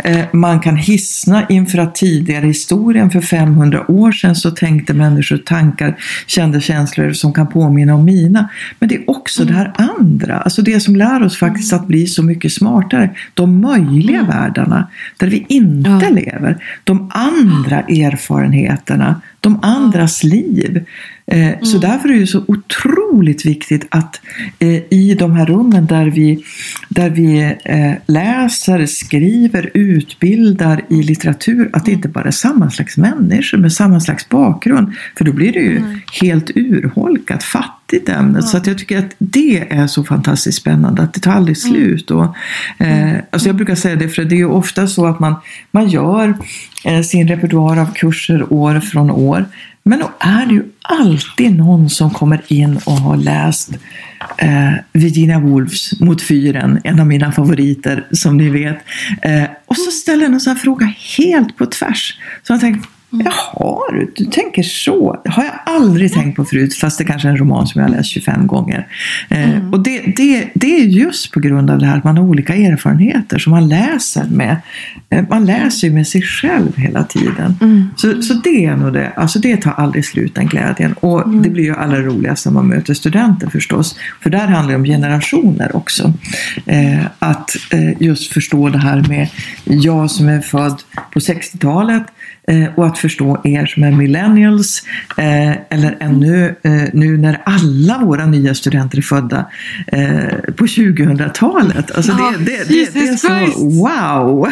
eh, man kan hissna inför att tidigare historien för 500 år sedan så tänkte människor tankar, kände känslor som kan påminna om mina. Men det är också det här andra, alltså det som lär oss faktiskt att bli så mycket smartare. De möjliga världarna, där vi inte Ja. lever. De andra erfarenheterna, de andras liv. Eh, Så därför är det så otroligt viktigt att eh, i de här rummen där vi, där vi eh, läser, skriver, utbildar i litteratur, att det inte bara är samma slags människor med samma slags bakgrund. För då blir det ju helt urholkat, fattigt ämne. Så att jag tycker att det är så fantastiskt spännande, att det tar aldrig slut. Och, eh, alltså jag brukar säga det, för det är ju ofta så att man, man gör eh, sin repertoar av kurser år från år. Men då är det ju alltid någon som kommer in och har läst eh, Virginia Woolfs Mot fyren, en av mina favoriter som ni vet. Eh, och så ställer någon sån här fråga helt på tvärs. Så jag tänkte, jaha du, du tänker så. Det har jag aldrig tänkt på förut, fast det kanske är en roman som jag har läst 25 gånger. Eh, Och det, det, det är just på grund av det här att man har olika erfarenheter som man läser med. Eh, man läser ju med sig själv hela tiden. Så, så det är nog det, alltså det tar aldrig slut den glädjen. Och det blir ju allra roligast när man möter studenter förstås. För där handlar det om generationer också. Eh, att eh, just förstå det här med jag som är född på 60-talet eh, och att förstå er som är millennials eh, eller ännu eh, nu när alla våra nya studenter är födda eh, på 2000-talet. Alltså det, det, det, det är så wow!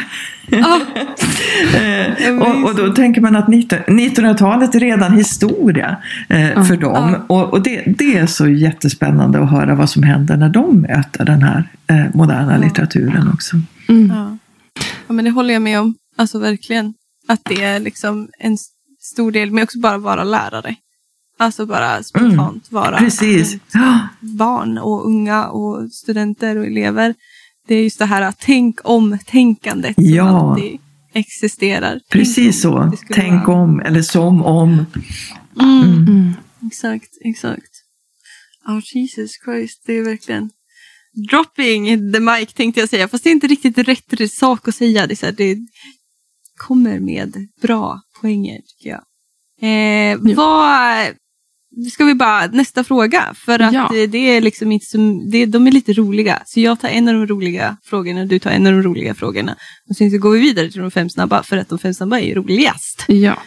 Eh, och, och då tänker man att 19 1900-talet är redan historia eh, för dem. Och, och det, det är så jättespännande att höra vad som händer när de möter den här eh, moderna litteraturen också. ja. ja, men det håller jag med om. Alltså verkligen. Att det är liksom en stor del, men också bara vara lärare. Alltså bara spontant vara Precis. barn och unga och studenter och elever. Det är just det här att tänk om-tänkandet som Ja. alltid existerar. Precis så. Tänk vara- om, eller som om. Mm. Mm. Exakt, exakt. Ja, Jesus Christ, det är verkligen dropping the mic tänkte jag säga. Fast det är inte riktigt rätt sak att säga. Det, är här, det kommer med bra poänger tycker jag. Eh, vad, ska vi bara, nästa fråga. För att Ja. det är liksom inte som, det, de är lite roliga. Så jag tar en av de roliga frågorna och du tar en av de roliga frågorna. Och sen så går vi vidare till de fem snabba. För att de fem snabba är roligast. Ja.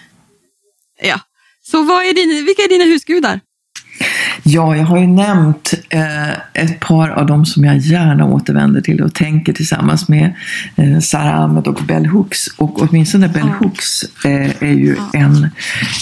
Ja. Så vad är din, vilka är dina husgudar? Ja, jag har ju nämnt eh, ett par av dem som jag gärna återvänder till och tänker tillsammans med eh, Sarah Ahmed och Bell Hooks. Och åtminstone Bell Ja. Hooks eh, är ju en,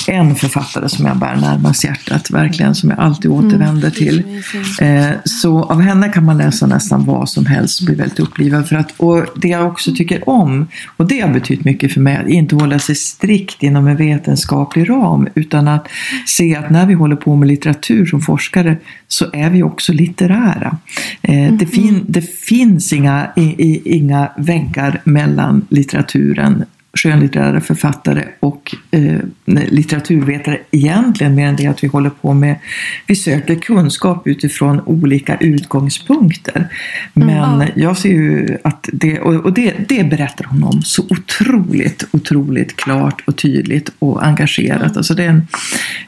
en författare som jag bär närmast hjärtat, verkligen, som jag alltid återvänder till. Eh, så av henne kan man läsa nästan vad som helst och bli väldigt upplivad. För att, och det jag också tycker om, och det har betytt mycket för mig, att inte hålla sig strikt inom en vetenskaplig ram, utan att se att när vi håller på med litteratur som forskare så är vi också litterära. Eh, det, fin, det finns inga, i, i, inga väggar mellan litteraturen skönlitterära författare och eh, litteraturvetare egentligen mer än det att vi håller på med, vi söker kunskap utifrån olika utgångspunkter. Men Ja. jag ser ju att det, och, det, det berättar hon om så otroligt, otroligt klart och tydligt och engagerat. Alltså det är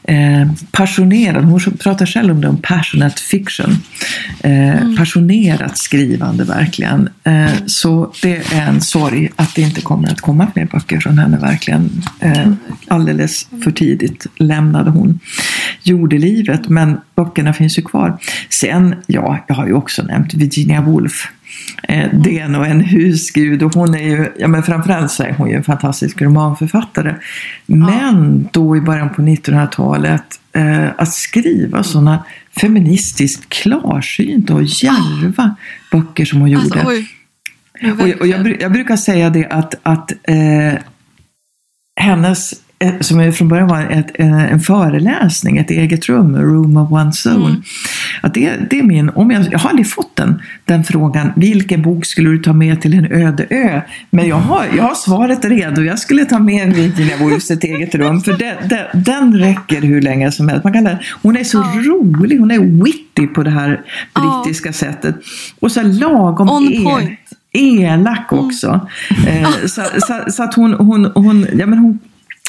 en eh, passionerad, hon pratar själv om det, om passionate fiction. Eh, Passionerat skrivande verkligen. Eh, så det är en sorg att det inte kommer att komma fler böcker från henne verkligen. Eh, alldeles för tidigt lämnade hon jordelivet, men böckerna finns ju kvar. Sen, ja, jag har ju också nämnt Virginia Woolf. Eh, Det är nog en husgud och hon är ju, ja men framförallt så är hon ju en fantastisk romanförfattare. Men då i början på 1900-talet eh, att skriva sådana feministiskt klarsynta och djärva böcker som hon gjorde. Alltså. Ja, Och jag, och jag, jag brukar säga det att, att eh, hennes eh, som från början var ett, en föreläsning, ett eget rum, room of one's own. Mm. Att det, det är min, om jag, jag har aldrig fått den, den frågan, vilken bok skulle du ta med till en öde ö? Men jag har, jag har svaret redo, jag skulle ta med Virginia Woolfs ett eget rum, för det, det, den räcker hur länge som helst. Man kan, hon är så ja. rolig, hon är witty på det här brittiska ja. sättet. Och så lagom On point elak mm. också. Mm. Eh, så, så, så, att hon, hon, hon, ja, men hon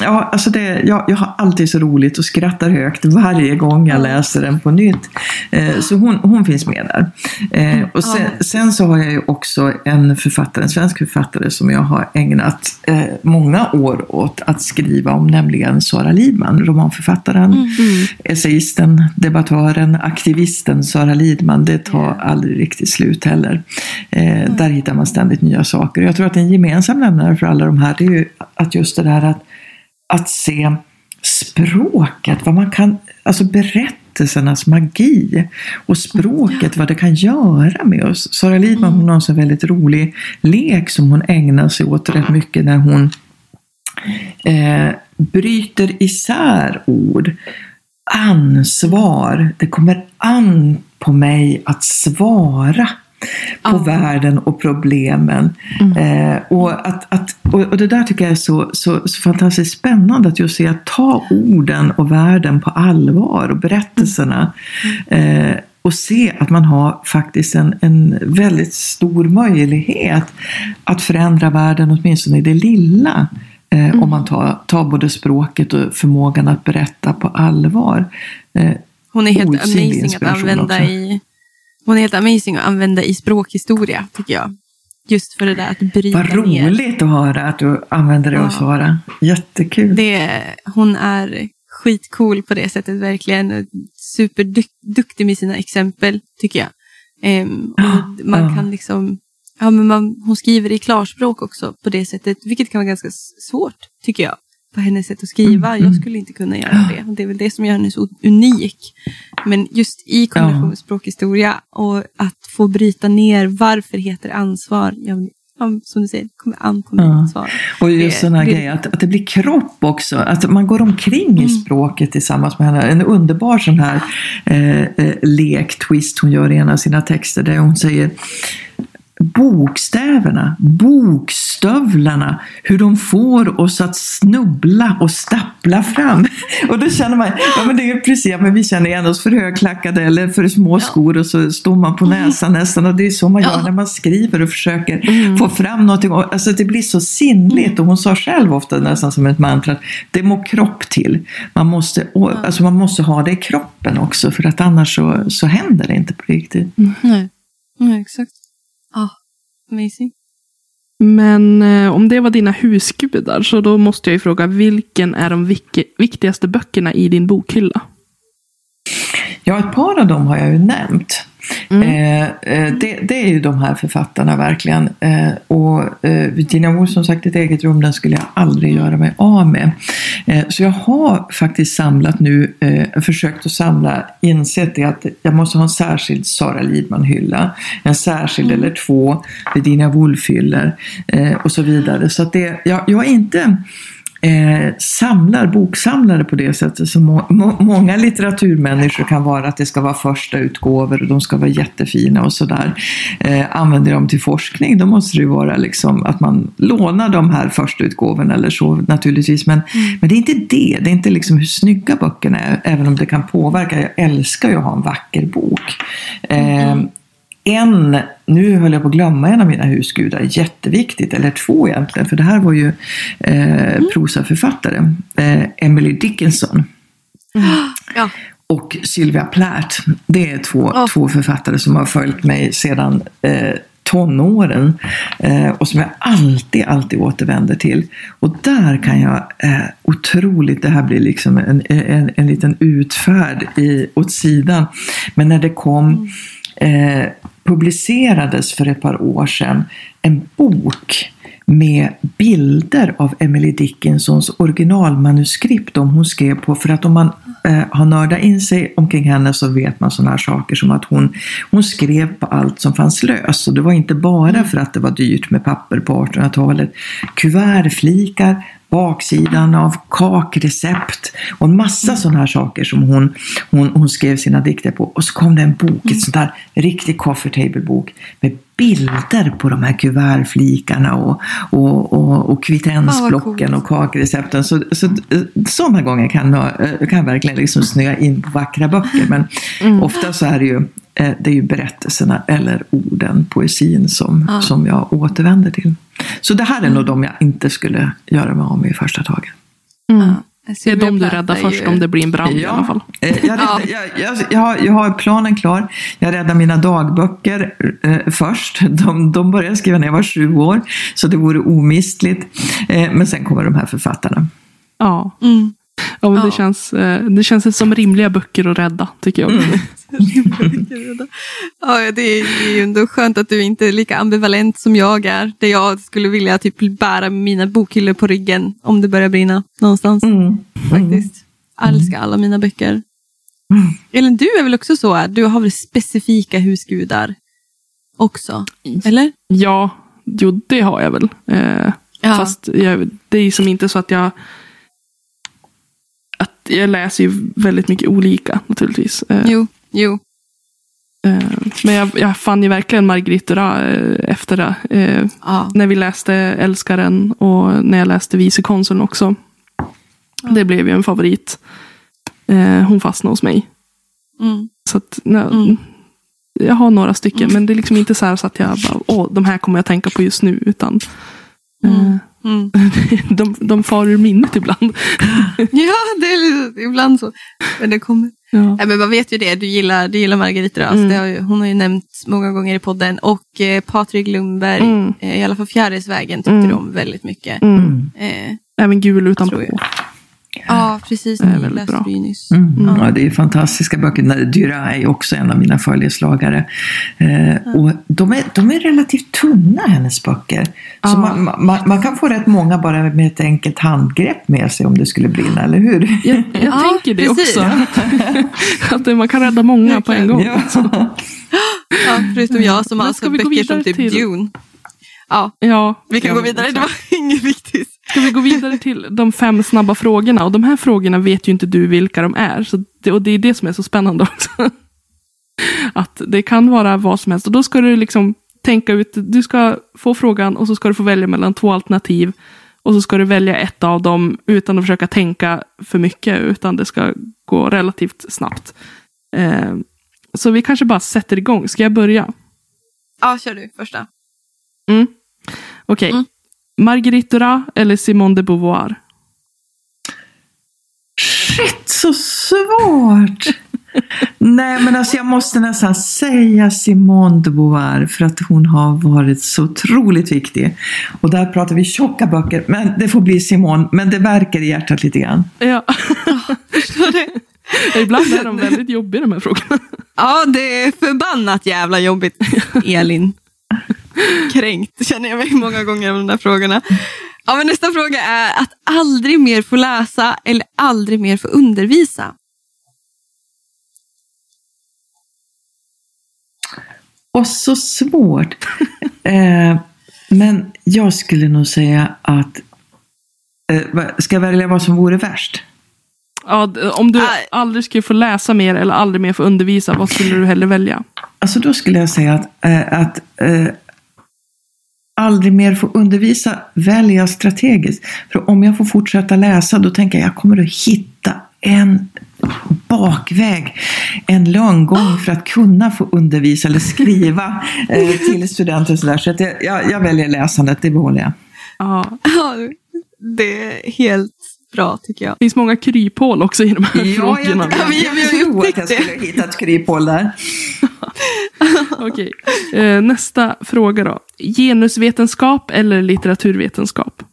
Ja, alltså det, jag, jag har alltid så roligt och skrattar högt varje gång jag läser den på nytt. Eh, så hon, hon finns med där. Eh, och sen, sen, så har jag ju också en författare, en svensk författare som jag har ägnat eh, många år åt att skriva om, nämligen Sara Lidman, romanförfattaren, mm. essayisten, debattören, aktivisten Sara Lidman. Det tar aldrig riktigt slut heller. Eh, mm. Där hittar man ständigt nya saker. Jag tror att en gemensam nämnare för alla de här, det är ju att just det där att att se språket, vad man kan, alltså berättelsernas magi och språket, vad det kan göra med oss. Sara Lidman hon har en så väldigt rolig lek som hon ägnar sig åt rätt mycket när hon eh, bryter isär ord. Ansvar, det kommer an på mig att svara på ja. världen och problemen. Mm. Eh, och, att, att, och, det där tycker jag är så, så, så, fantastiskt spännande, att just se att ta orden och världen på allvar och berättelserna. Mm. Eh, och se att man har faktiskt en, en väldigt stor möjlighet att förändra världen, åtminstone i det lilla. Eh, mm. Om man tar, tar både språket och förmågan att berätta på allvar. Eh, Hon är helt amazing att använda också. i hon är helt amazing att använda i språkhistoria, tycker jag. Just för det där att bryta ner. Vad roligt att höra att du använder det ja. hos Sara. Jättekul. Det, hon är skitcool på det sättet, verkligen. Superduktig med sina exempel, tycker jag. Um, man ja. kan liksom, ja, men man, hon skriver i klarspråk också på det sättet, vilket kan vara ganska svårt, tycker jag på hennes sätt att skriva. Mm. Jag mm. skulle inte kunna göra det. Det är väl det som gör henne så unik. Men just i kombinationsspråkhistoria och att få bryta ner varför heter ansvar. Jag, som du säger, kommer an på ja. svar. Och just sådana grejer, att, att det blir kropp också. Att man går omkring mm. i språket tillsammans med henne. En underbar sån här eh, eh, lek, twist hon gör i en av sina texter där hon säger bokstäverna, bokstövlarna, hur de får oss att snubbla och stappla fram. Och då känner man, ja men det är precis, men vi känner igen oss för högklackade eller för små skor och så står man på näsan nästan och det är så man gör när man skriver och försöker mm. få fram någonting. Alltså det blir så sinnligt och hon sa själv ofta nästan som ett mantra att det må kropp till. Man måste, alltså man måste ha det i kroppen också för att annars så, så händer det inte på riktigt. Mm. Nej. Nej, exakt. Ah, amazing. Men eh, om det var dina husgudar så då måste jag ju fråga vilken är de vik viktigaste böckerna i din bokhylla? Ja, ett par av dem har jag ju nämnt. Mm. Eh, eh, det, det, är ju de här författarna verkligen. Eh, och eh, Virginia Woolf som sagt, ett eget rum, den skulle jag aldrig göra mig av med. Eh, så jag har faktiskt samlat nu, eh, försökt att samla, insett det att jag måste ha en särskild Sara Lidman-hylla, en särskild mm. eller två Virginia Woolf-hyllor och så vidare. Så att det, jag, jag är inte eh, samlar, boksamlare på det sättet som må, må, många litteraturmänniskor kan vara, att det ska vara första utgåvor och de ska vara jättefina och sådär. Eh, använder de till forskning, då måste det ju vara liksom att man lånar de här första utgåvorna eller så naturligtvis. Men, mm. men det är inte det, det är inte liksom hur snygga böckerna är, även om det kan påverka. Jag älskar ju att ha en vacker bok. Eh, mm en, nu höll jag på att glömma en av mina husgudar, jätteviktigt, eller två egentligen, för det här var ju eh, mm. prosaförfattare, eh, Emily Dickinson. Mm. Ja. Och Sylvia Plath. Det är två, oh. två författare som har följt mig sedan eh, tonåren eh, och som jag alltid, alltid återvänder till. Och där kan jag eh, otroligt, det här blir liksom en, en, en liten utfärd i, åt sidan, men när det kom mm. eh, publicerades för ett par år sedan en bok med bilder av Emily Dickinsons originalmanuskript om hon skrev på. För att om man eh, har nördat in sig omkring henne så vet man sådana här saker som att hon, hon skrev på allt som fanns lös. Och det var inte bara för att det var dyrt med papper på 1800-talet. Kuvertflikar, baksidan av kakrecept och en massa mm. sådana här saker som hon, hon, hon skrev sina dikter på. Och så kom det en bok, mm. ett sånt där riktig coffee table-bok med bilder på de här kuvertflikarna och, och, och, och kvittensblocken och kakrecepten. Så, så, sådana gånger kan jag, kan verkligen liksom snöa in på vackra böcker. Men mm. ofta så är det ju, eh, det är ju berättelserna eller orden, poesin som, ja. som jag återvänder till. Så det här är mm. nog de jag inte skulle göra mig av med i första taget. Mm. Det är de du räddar först ju... om det blir en brand ja. i alla fall. Eh, jag, räddar, jag, jag, jag, har, jag har planen klar. Jag räddar mina dagböcker eh, först. De, de började skriva när jag var sju år, så det vore omistligt. Eh, men sen kommer de här författarna. Ja. Mm. Ja, men ja. Det, känns, eh, det känns som rimliga böcker att rädda, tycker jag. Mm. ja, det är ju ändå skönt att du inte är lika ambivalent som jag är. Där jag skulle vilja typ bära mina bokhyllor på ryggen om det börjar brinna någonstans. Mm. Faktiskt. Jag älskar alla mina böcker. Mm. Elin, du är väl också så? Du har väl specifika husgudar också? Eller? Ja, jo det har jag väl. Eh, ja. Fast jag, det är som inte så att jag jag läser ju väldigt mycket olika naturligtvis. Eh, jo, jo. Eh, men jag, jag fann ju verkligen Marguerite Duras eh, efter det. Ja. När vi läste Älskaren och när jag läste Vicekonsuln också. Ja. Det blev ju en favorit. Hon fastnade hos mig. Mm. Så att, nej, mm. Jag har några stycken, mm. men det är liksom inte så, så att jag bara, åh, de här kommer jag tänka på just nu. Utan mm. Mm. De, de far ur minnet ibland. ja, det är ibland så. Men det kommer. Ja. Nej, men man vet ju det, du gillar, du gillar Margarita Ras. Mm. Har ju, hon har ju nämnt många gånger i podden. Och eh, Patrik Lundberg, mm. eh, i alla fall Fjärilsvägen, tyckte mm. de väldigt mycket. Mm. Eh, Även Gul utanpå. Ja, precis. Är väldigt bra. Nyss. Mm. Ja. ja. det är fantastiska böcker. Dyra är också en av mina följeslagare. Eh, ja. och de, är, de är relativt tunna, hennes böcker. Ja. Så man, man, man, kan få rätt många bara med ett enkelt handgrepp med sig om det skulle brinna, eller hur? Jag, jag tänker det precis. också. att man kan rädda många på en gång. Ja. ja, förutom jag som har alltså böcker som typ till... Dune. Ja, ja vi kan gå vidare. Det var inget viktigt. Ska vi gå vidare till de fem snabba frågorna? Och de här frågorna vet ju inte du vilka de är. Så det, och det är det som är så spännande också. Att det kan vara vad som helst. Och då ska du liksom tänka ut, du ska få frågan och så ska du få välja mellan två alternativ. Och så ska du välja ett av dem utan att försöka tänka för mycket. Utan det ska gå relativt snabbt. Eh, så vi kanske bara sätter igång. Ska jag börja? Ja, kör du första. Mm. Okej. Okay. Mm. Marguerite Duras eller Simone de Beauvoir? Shit, så svårt! Nej, men alltså jag måste nästan säga Simone de Beauvoir för att hon har varit så otroligt viktig. Och där pratar vi tjocka böcker, men det får bli Simone. Men det verkar i hjärtat lite grann. Ja, det. Ibland är de väldigt jobbiga de här frågorna. Ja, det är förbannat jävla jobbigt, Elin. Kränkt känner jag mig många gånger av de där frågorna. Ja, men nästa fråga är att aldrig mer få läsa eller aldrig mer få undervisa. Och så svårt. eh, men jag skulle nog säga att, eh, ska jag välja vad som vore värst? Ja, om du aldrig skulle få läsa mer eller aldrig mer få undervisa, vad skulle du hellre välja? Alltså då skulle jag säga att, eh, att aldrig mer få undervisa väljer jag strategiskt. För om jag får fortsätta läsa då tänker jag jag kommer att hitta en bakväg, en lönngång för att kunna få undervisa eller skriva eh, till studenter. Och så där. så att jag, jag, jag väljer läsandet, det behåller jag. Ja, det är helt bra tycker jag. Det finns många kryphål också i de här ja, frågorna. Jag, jag, jag, jag, jag tror att jag skulle hitta ett kryphål där. Okej, eh, nästa fråga då. Genusvetenskap eller litteraturvetenskap?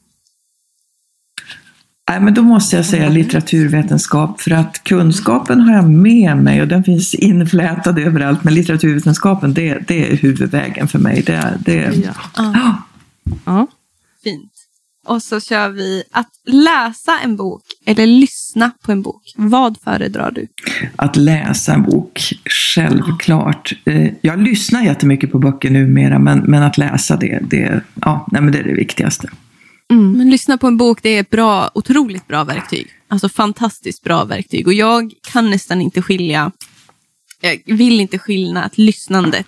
Nej, men då måste jag säga litteraturvetenskap för att kunskapen har jag med mig och den finns inflätad överallt. Men litteraturvetenskapen, det, det är huvudvägen för mig. Det, det, ja. Ah. ja. Och så kör vi att läsa en bok eller lyssna på en bok. Vad föredrar du? Att läsa en bok, självklart. Eh, Jag lyssnar jättemycket på böcker numera, men, men att läsa det, det, ja, nej, men det är det viktigaste. Men lyssna på en bok, det är ett bra, otroligt bra verktyg. Alltså fantastiskt bra verktyg. Och jag kan nästan inte skilja, jag vill inte skilja att lyssnandet,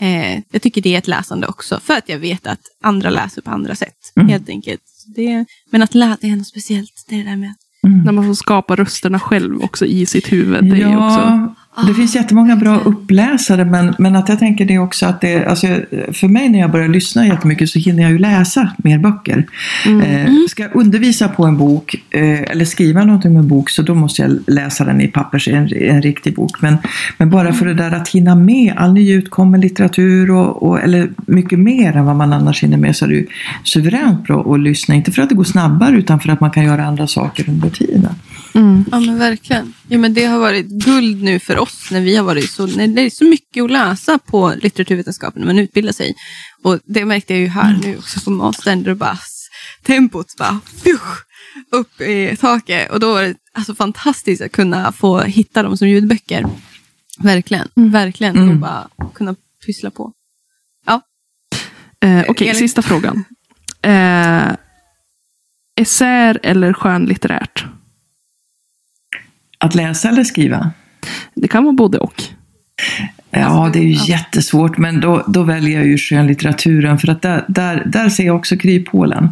eh, jag tycker det är ett läsande också. För att jag vet att andra läser på andra sätt. Mm. Helt enkelt. Det, men att läsa är något speciellt. Det är det där med att När man får skapa rösterna själv också i sitt huvud. Det är ju också... Ja, det finns jättemånga bra uppläsare, men, men att jag tänker det också att det, alltså, för mig när jag börjar lyssna jättemycket så hinner jag ju läsa mer böcker. Eh, ska jag undervisa på en bok eh, eller skriva någonting med en bok så då måste jag läsa den i pappers, en, en riktig bok. Men, men bara för det där att hinna med all nyutkommen litteratur och, och, eller mycket mer än vad man annars hinner med så är det ju suveränt bra att lyssna. Inte för att det går snabbare utan för att man kan göra andra saker under tiden. Mm. Ja men verkligen. Ja, men det har varit guld nu för oss när vi har varit så, när det är så mycket att läsa på litteraturvetenskapen när man utbildar sig. Och det märkte jag ju här nu också på mastern. Där det bara, tempot bara pjusch, upp i taket. Och då var det alltså fantastiskt att kunna få hitta dem som ljudböcker. Verkligen, verkligen. Mm. Och bara kunna pyssla på. Eh, Okej, Elin- sista frågan. Eh, essäer eller skönlitterärt? Att läsa eller skriva? Det kan vara både och. Ja, det är ju jättesvårt, men då, då väljer jag ju skönlitteraturen för att där, där, där ser jag också kryphålen.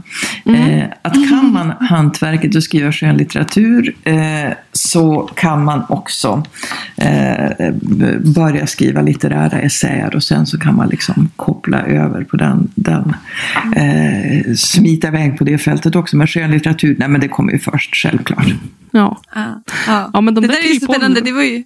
Eh, att kan man hantverket och skriva skönlitteratur eh, så kan man också eh, börja skriva litterära essäer och sen så kan man liksom koppla över på den, den eh, smita iväg på det fältet också. Men skönlitteratur, nej men det kommer ju först, självklart. Ja. Ja, ja. Men de det där där är ju spännande. Det var ju,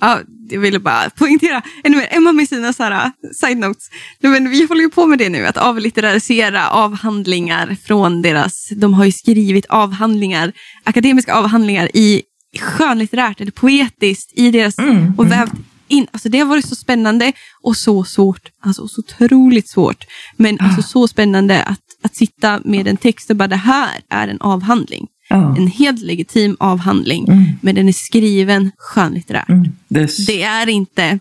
ja, jag ville bara poängtera ännu mer. Emma med sina så här, side notes. Men vi håller ju på med det nu, att avlitterarisera avhandlingar från deras... De har ju skrivit avhandlingar, akademiska avhandlingar i skönlitterärt eller poetiskt i deras Mm, och vävt in. Alltså det har varit så spännande och så svårt. Alltså så otroligt svårt. Men alltså så spännande att, att sitta med en text och bara det här är en avhandling. Ja. En helt legitim avhandling. Mm. Men den är skriven skönlitterärt. Mm, det är Det är inte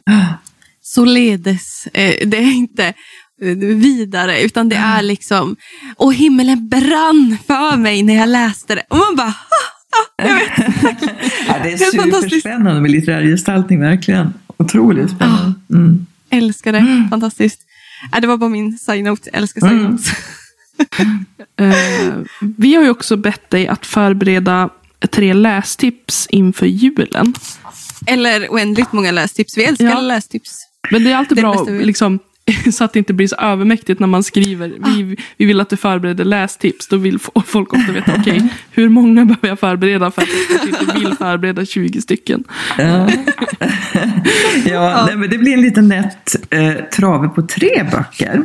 således, eh, det är inte eh, vidare, utan det är liksom, och himmelen brann för mig när jag läste det. Och man bara, "Ah, ah, jag vet. Ja, det är superspännande med litterär gestaltning, verkligen. Otroligt spännande. Mm. älskar det, fantastiskt. Äh, det var bara min side-note, älskar side-notes. Eh, vi har ju också bett dig att förbereda tre lästips inför julen. Eller oändligt många lästips, vi älskar Ja. lästips. Men det är alltid Det bra liksom, så att det inte blir så övermäktigt när man skriver. Vi, vi vill att du förbereder lästips. Då vill folk ofta veta, okej, hur många behöver jag förbereda för att jag inte vill förbereda 20 stycken. Ja, ja nej, men det blir en liten nätt eh, trave på tre böcker.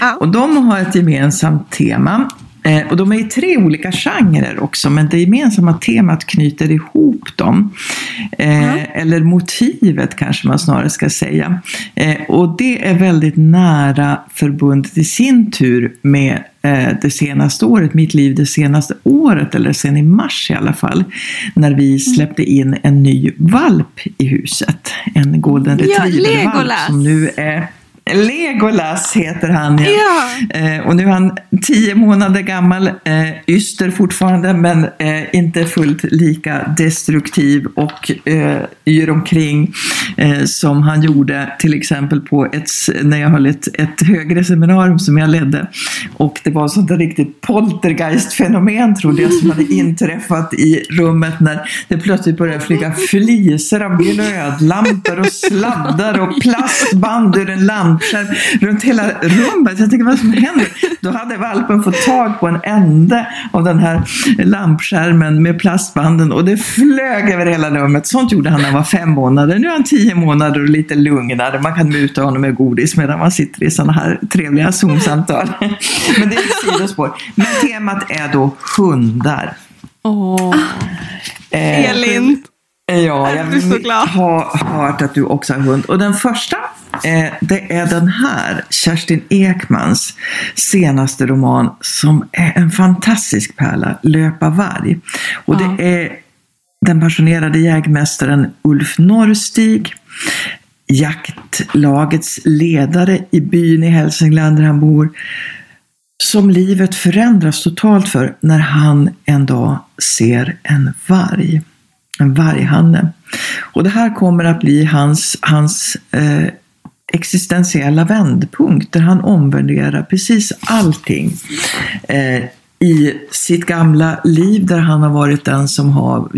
Ja. Och de har ett gemensamt tema. Eh, och de är i tre olika genrer också, men det gemensamma temat knyter ihop dem. Eh, Eller motivet kanske man snarare ska säga. Eh, och det är väldigt nära förbundet i sin tur med eh, det senaste året, mitt liv det senaste året, eller sen i mars i alla fall, när vi släppte in en ny valp i huset. En golden retriever-valp som nu är Legolas heter han. Ja. Ja. Eh, och nu är han tio månader gammal, eh, yster fortfarande, men eh, inte fullt lika destruktiv och eh, yr omkring eh, som han gjorde till exempel på ett, när jag höll ett, ett högre seminarium som jag ledde. Och det var sånt där riktigt poltergeist-fenomen trodde jag som hade inträffat i rummet när det plötsligt började flyga flisor av glödlampor och sladdar och plastband ur en lampskärm runt hela rummet. Jag tänkte vad som händer? Då hade valpen fått tag på en ände av den här lampskärmen med plastbanden och det flög över hela rummet. Sånt gjorde han när han var fem månader. Nu är han tio månader och lite lugnare. Man kan muta honom med godis medan man sitter i sådana här trevliga Zoom-samtal. Men det är ett sidospår. Men temat är då hundar. Åh. Eh, Elin. Ja, jag har hört att du också har hund. Och den första, eh, det är den här, Kerstin Ekmans senaste roman som är en fantastisk pärla, Löpa varg. Och Ja. det är den passionerade jägmästaren Ulf Norrstig, jaktlagets ledare i byn i Hälsingland där han bor, som livet förändras totalt för när han en dag ser en varg. En varghanne. Och det här kommer att bli hans, hans eh, existentiella vändpunkt där han omvärderar precis allting. Eh, i sitt gamla liv där han har varit den som har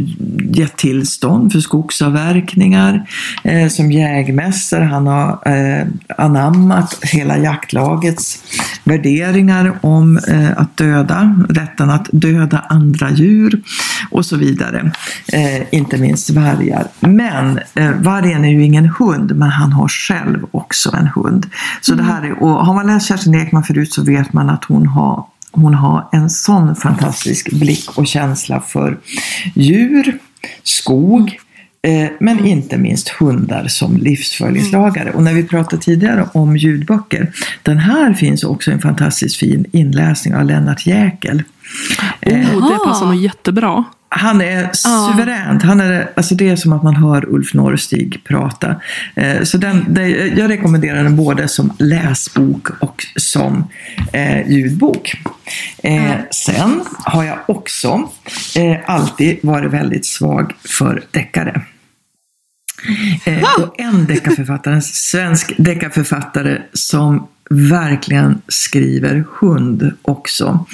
gett tillstånd för skogsavverkningar eh, som jägmästare. Han har eh, anammat hela jaktlagets värderingar om eh, att döda, rätten att döda andra djur och så vidare. Eh, inte minst vargar. Men eh, vargen är ju ingen hund, men han har själv också en hund. Så det här är, och har man läst Kerstin Ekman förut så vet man att hon har hon har en sån fantastisk blick och känsla för djur, skog, eh, men inte minst hundar som livsföljningslagare. Och när vi pratade tidigare om ljudböcker, den här finns också en fantastiskt fin inläsning av Lennart Jäkel. Oh, det passar nog jättebra. Han är suveränt. Han är, alltså det är som att man hör Ulf Norrstig prata. Eh, Så den, jag rekommenderar den både som läsbok och som eh, ljudbok. Sen har jag också alltid varit väldigt svag för deckare. Eh, och en deckarförfattare, en svensk deckarförfattare som verkligen skriver hund också.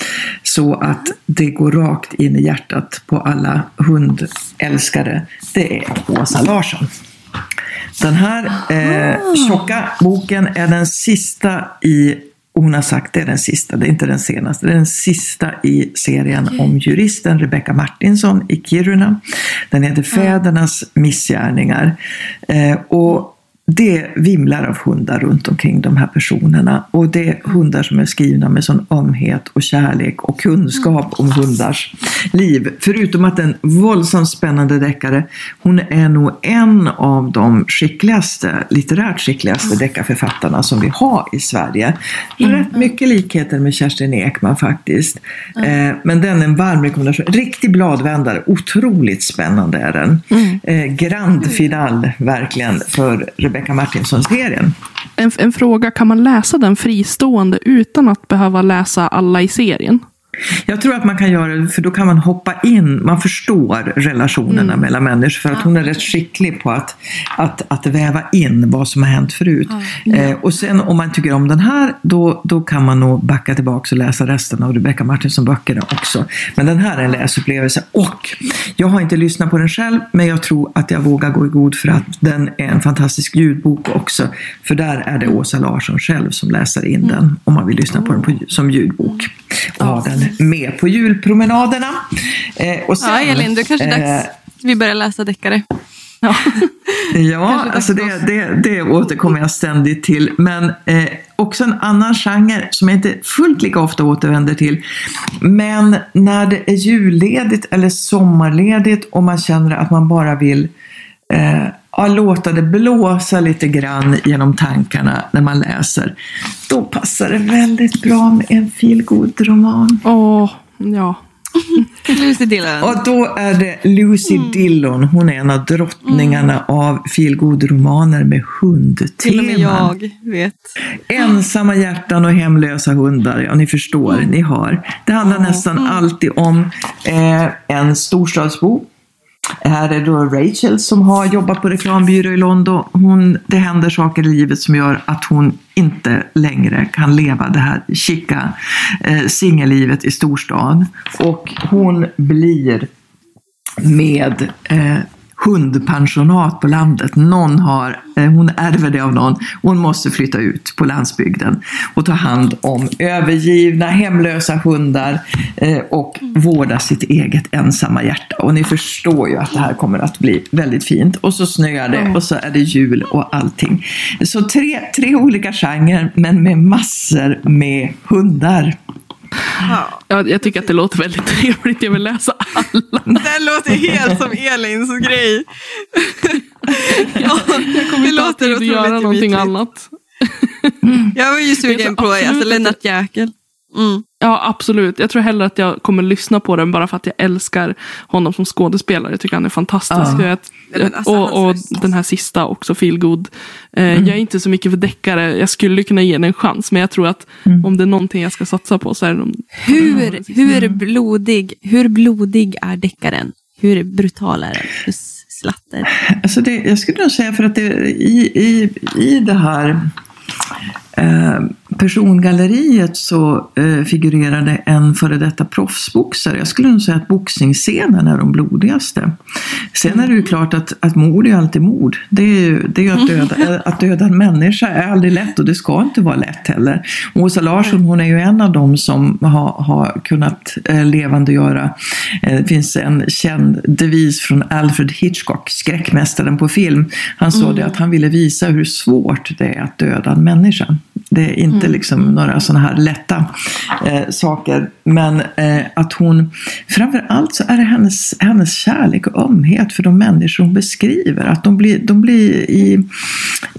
Så att det går rakt in i hjärtat på alla hundälskare. Det är Åsa Larsson. Den här eh, tjocka boken är den sista i och hon har sagt det är den sista, det är inte den senaste. Det är den sista i serien om juristen Rebecca Martinsson i Kiruna. Den heter Fädernas missgärningar. Eh, och det vimlar av hundar runt omkring de här personerna. Och det är hundar som är skrivna med sån ömhet och kärlek och kunskap om hundars liv. Förutom att en våldsamt spännande deckare. Hon är nog en av de skickligaste, litterärt skickligaste deckarförfattarna som vi har i Sverige. Rätt mycket likheter med Kerstin Ekman faktiskt. Eh, men den är en varm rekommendation. Riktig bladvändare, otroligt spännande är den. Eh, grand final verkligen för Rebecka Martinsson-serien. En, en fråga, kan man läsa den fristående utan att behöva läsa alla i serien? Jag tror att man kan göra det, för då kan man hoppa in, man förstår relationerna mellan människor, för att hon är rätt skicklig på att, att, att väva in vad som har hänt förut. Eh, och sen om man tycker om den här, då, då kan man nog backa tillbaka och läsa resten av Rebecca Martinsson-böckerna också. Men den här är en läsupplevelse och jag har inte lyssnat på den själv, men jag tror att jag vågar gå i god för att den är en fantastisk ljudbok också. För där är det Åsa Larsson själv som läser in den, om man vill lyssna på den på, som ljudbok. Och ha den med på julpromenaderna. Eh, och sen, Ja, Elin, du kanske är eh, dags vi börjar läsa deckare. Ja. Ja, alltså det, det, det återkommer jag ständigt till. Men eh, också en annan genre som jag inte fullt lika ofta återvänder till. Men när det är julledigt eller sommarledigt och man känner att man bara vill eh, ja, låta det blåsa lite grann genom tankarna när man läser. Då passar det väldigt bra med en feelgood-roman. Åh, ja. Lucy Dillon. Och då är det Lucy Dillon. Hon är en av drottningarna av feelgood-romaner med Till och med hundtema. jag vet. Ensamma hjärtan och hemlösa hundar. Ja, ni förstår, ni har. Det handlar nästan alltid om eh, en storstadsbo. Här är då Rachel som har jobbat på reklambyrå i London. Hon, det händer saker i livet som gör att hon inte längre kan leva det här chica eh, singellivet i storstan. Och hon blir med eh, hundpensionat på landet. Någon har, eh, hon ärver det av någon. Hon måste flytta ut på landsbygden och ta hand om övergivna, hemlösa hundar eh, och vårda sitt eget ensamma hjärta. Och ni förstår ju att det här kommer att bli väldigt fint. Och så snöar det och så är det jul och allting. Så tre, tre olika genrer men med massor med hundar. Ja. Jag, jag tycker att det låter väldigt trevligt. Jag vill läsa alla. Det låter helt som Elins grej. ja, Jag kommer det låter att göra någonting annat. Jag var ju sugen på alltså, Lennart Jäkel. Mm. Ja, absolut. Jag tror hellre att jag kommer lyssna på den bara för att jag älskar honom som skådespelare. Jag tycker han är fantastisk. Ja. Jag, alltså, och och den här sista också, Feel Good. Eh, Mm. Jag är inte så mycket för deckare. Jag skulle kunna ge den en chans. Men jag tror att Mm. om det är någonting jag ska satsa på så är det de Hur, hur, blodig, hur blodig är deckaren? Hur brutal är den? Hur slatter? Alltså det, jag skulle nog säga för att det, i, i, i det här eh, persongalleriet så eh, figurerade en före detta proffsboxare. Jag skulle nog säga att boxningsscenen är de blodigaste. Sen är det ju klart att, att mord är alltid mord. Det är ju, det är ju att, döda, att döda en människa är aldrig lätt och det ska inte vara lätt heller. Åsa Larsson hon är ju en av dem som har, har kunnat eh, levandegöra. Eh, det finns en känd devis från Alfred Hitchcock, skräckmästaren på film. Han sa det att han ville visa hur svårt det är att döda en människa. Det är inte liksom några sådana här lätta eh, saker. Men eh, att hon, Framförallt så är det hennes, hennes kärlek och ömhet för de människor hon beskriver. Att de blir, de blir i,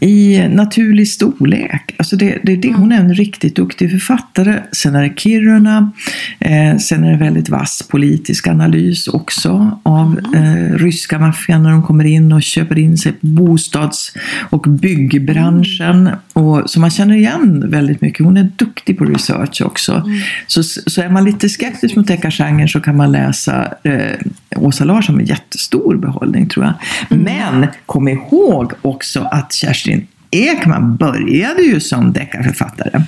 i naturlig storlek. Alltså det, det det. Hon är en riktigt duktig författare. Sen är det Kiruna. Eh, sen är det väldigt vass politisk analys också av eh, ryska maffian när de kommer in och köper in sig på bostads och byggbranschen. Och, så man känner igen väldigt mycket. Hon är duktig på research också. Så, så är man lite skeptisk mot deckargenren så kan man läsa eh, Åsa Larsson med jättestor behållning tror jag. Men kom ihåg också att Kerstin Ekman började ju som deckarförfattare.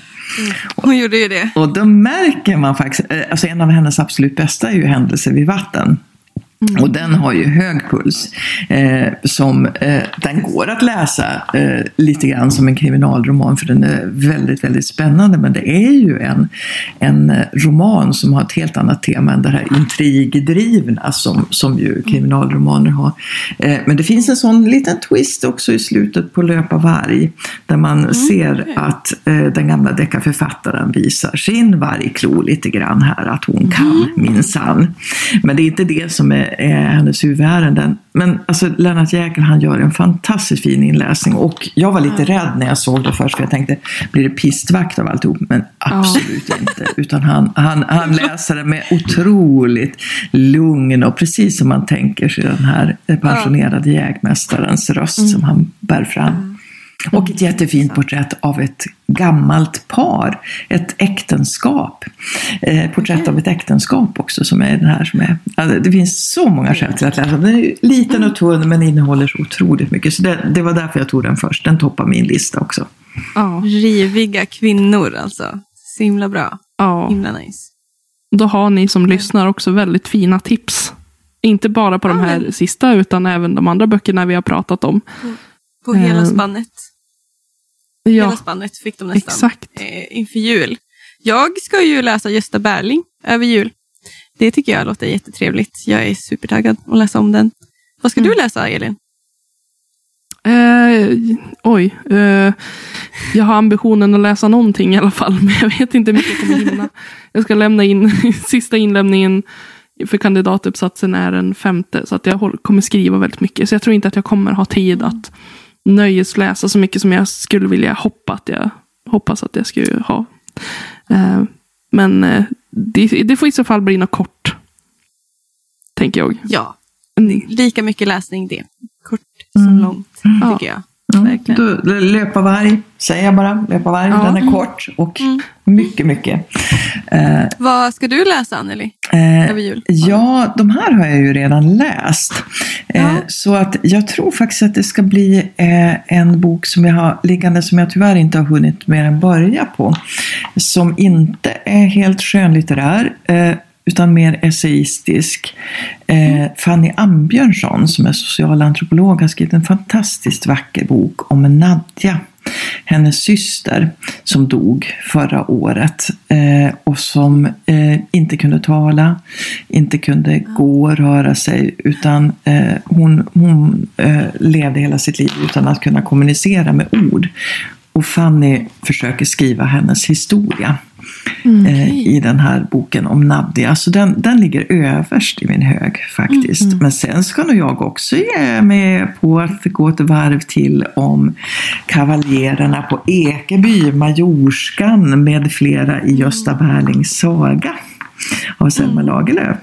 Hon gjorde ju det. Och då märker man faktiskt, eh, alltså en av hennes absolut bästa är ju Händelser vid vatten. Och den har ju hög puls. Eh, som, eh, den går att läsa eh, lite grann som en kriminalroman för den är väldigt, väldigt spännande. Men det är ju en, en eh, roman som har ett helt annat tema än det här intrigdrivna som, som ju kriminalromaner har. Eh, men det finns en sån liten twist också i slutet på Löpa varg. Där man ser att eh, den gamla deckarförfattaren visar sin vargklo lite grann här. Att hon kan minsann. Men det är inte det som är, är hennes huvudärenden. Men alltså, Lennart Jäkel han gör en fantastiskt fin inläsning. Och jag var lite rädd när jag såg det först. För jag tänkte, blir det pistvakt av alltihop? Men absolut inte. Utan han, han, han läser det med otroligt lugn och precis som man tänker sig den här pensionerade jägmästarens röst som han bär fram. Och ett jättefint porträtt av ett gammalt par, ett äktenskap. Eh, porträtt av ett äktenskap också som är den här som är, alltså, det finns så många skäl till att läsa. Den är liten och tunn men innehåller så otroligt mycket. Så det, det var därför jag tog den först. Den toppar min lista också. Ja, Riviga kvinnor alltså. Så himla bra. ja. Himla nice. Då har ni som lyssnar också väldigt fina tips. Inte bara på de Ja, här men- sista, utan även de andra böckerna vi har pratat om. På hela Ehm, spannet. Ja, Hela spannet fick de nästan. exakt. eh, inför jul. Jag ska ju läsa Gösta Berling över jul. Det tycker jag låter jättetrevligt. Jag är supertaggad att läsa om den. Vad ska Mm. du läsa, Elin? Eh, oj. Eh, jag har ambitionen att läsa någonting i alla fall, men jag vet inte hur mycket jag kommer hinna. Jag ska lämna in, sista inlämningen för kandidatuppsatsen är den femte, så att jag kommer skriva väldigt mycket. Så jag tror inte att jag kommer ha tid att nöjesläsa så mycket som jag skulle vilja hoppa att jag, hoppas att jag skulle ha. Eh, men eh, det, det får i så fall bli något kort. Tänker jag. Ja, lika mycket läsning det. Kort som Mm. långt, Ja. tycker jag. Mm. Verkligen. Löparvarg, säger jag bara. Löparvarg, Ja. den är kort och Mm. mycket, mycket. Eh, Vad ska du läsa, Anneli? Eh, Över jul? Ja, de här har jag ju redan läst. Eh, Ja. Så att jag tror faktiskt att det ska bli eh, en bok som jag har liggande som jag tyvärr inte har hunnit mer än börja på. Som inte är helt skönlitterär. Eh, utan mer essayistisk. Eh, Fanny Ambjörnsson som är socialantropolog har skrivit en fantastiskt vacker bok om Nadja hennes syster som dog förra året eh, och som eh, inte kunde tala, inte kunde gå och röra sig utan eh, hon, hon eh, levde hela sitt liv utan att kunna kommunicera med ord. Och Fanny försöker skriva hennes historia Mm. eh, i den här boken om Nadia. Så den, den ligger överst i min hög faktiskt. Mm. Men sen ska nog jag också ge mig på att gå ett varv till om kavaljererna på Ekeby, Majorskan med flera i Gösta Berlings saga av Selma Mm. Lagerlöf.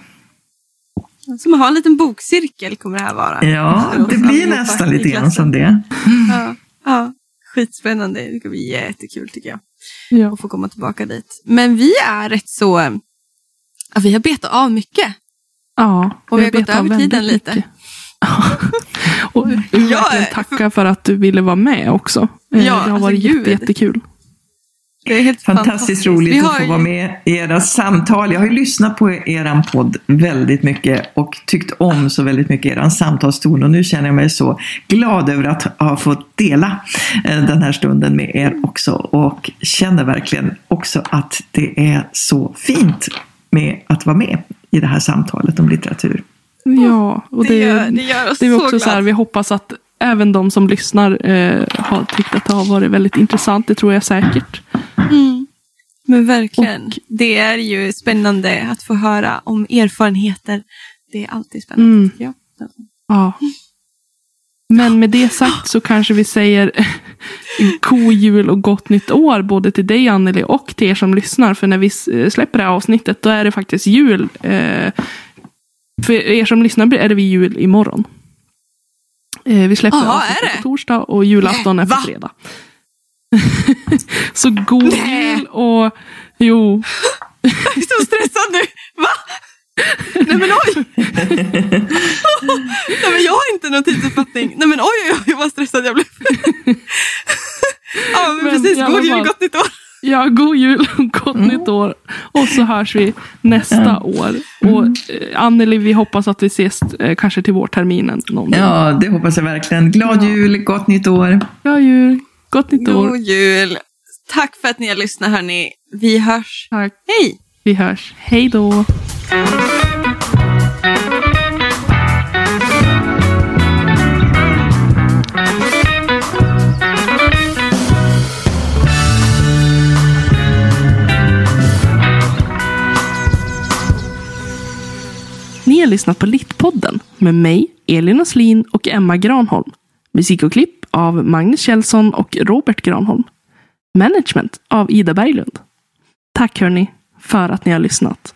Som har en liten bokcirkel kommer det här vara. Ja, det blir nästan lite grann som det. Ja, ja, skitspännande. Det ska bli jättekul tycker jag. Ja. Att få komma tillbaka dit. Men vi är rätt så... Ja, vi har betat av mycket. Ja, Och vi har gått över tiden lite. och jag vill verkligen tacka för att du ville vara med också. Eh, Ja, det har alltså, varit jätte, jättekul. Det är helt Fantastiskt Vi roligt att få ju- vara med i era samtal. Jag har ju lyssnat på er podd väldigt mycket och tyckt om så väldigt mycket er samtalston och nu känner jag mig så glad över att ha fått dela eh, den här stunden med er också och känner verkligen också att det är så fint med att vara med i det här samtalet om litteratur. Ja, och Det det, gör, det gör oss det är så också glada. så här, vi hoppas att även de som lyssnar eh, har tyckt att det har varit väldigt intressant. Det tror jag säkert. Mm. Men verkligen. Och- Det är ju spännande att få höra om erfarenheter. Det är alltid spännande. Mm. tycker jag. Ja. Men med det sagt så kanske vi säger god jul och gott nytt år både till dig Anneli och till er som lyssnar. För när vi s- släpper det här avsnittet då är det faktiskt jul. Eh, för er som lyssnar är det vi jul imorgon. Eh, vi släpper Jaha, avsnittet på torsdag och julafton är på fredag. så god Nej. jul och jo, Jag är så stressad nu. Va? Nej men oj! Nej men jag har inte någon tidsuppfattning. Nej men oj, oj, oj vad stressad jag blev. ja men, Men precis, god jul, fall. gott nytt år. Ja, god jul och gott nytt år. Och så hörs vi nästa år. Och eh, Anneli, vi hoppas att vi ses eh, kanske till vårterminen någon. Ja, det hoppas jag verkligen. Glad jul, gott nytt år! God jul, gott nytt år. God jul. Tack för att ni har lyssnat hörni. Vi hörs. Tack. Hej! Vi hörs. Hej då. Ni har lyssnat på Littpodden med mig, Elin Oslin och Emma Granholm. Musik och klipp av Magnus Kjellson och Robert Granholm. Management av Ida Berglund. Tack hörni för att ni har lyssnat.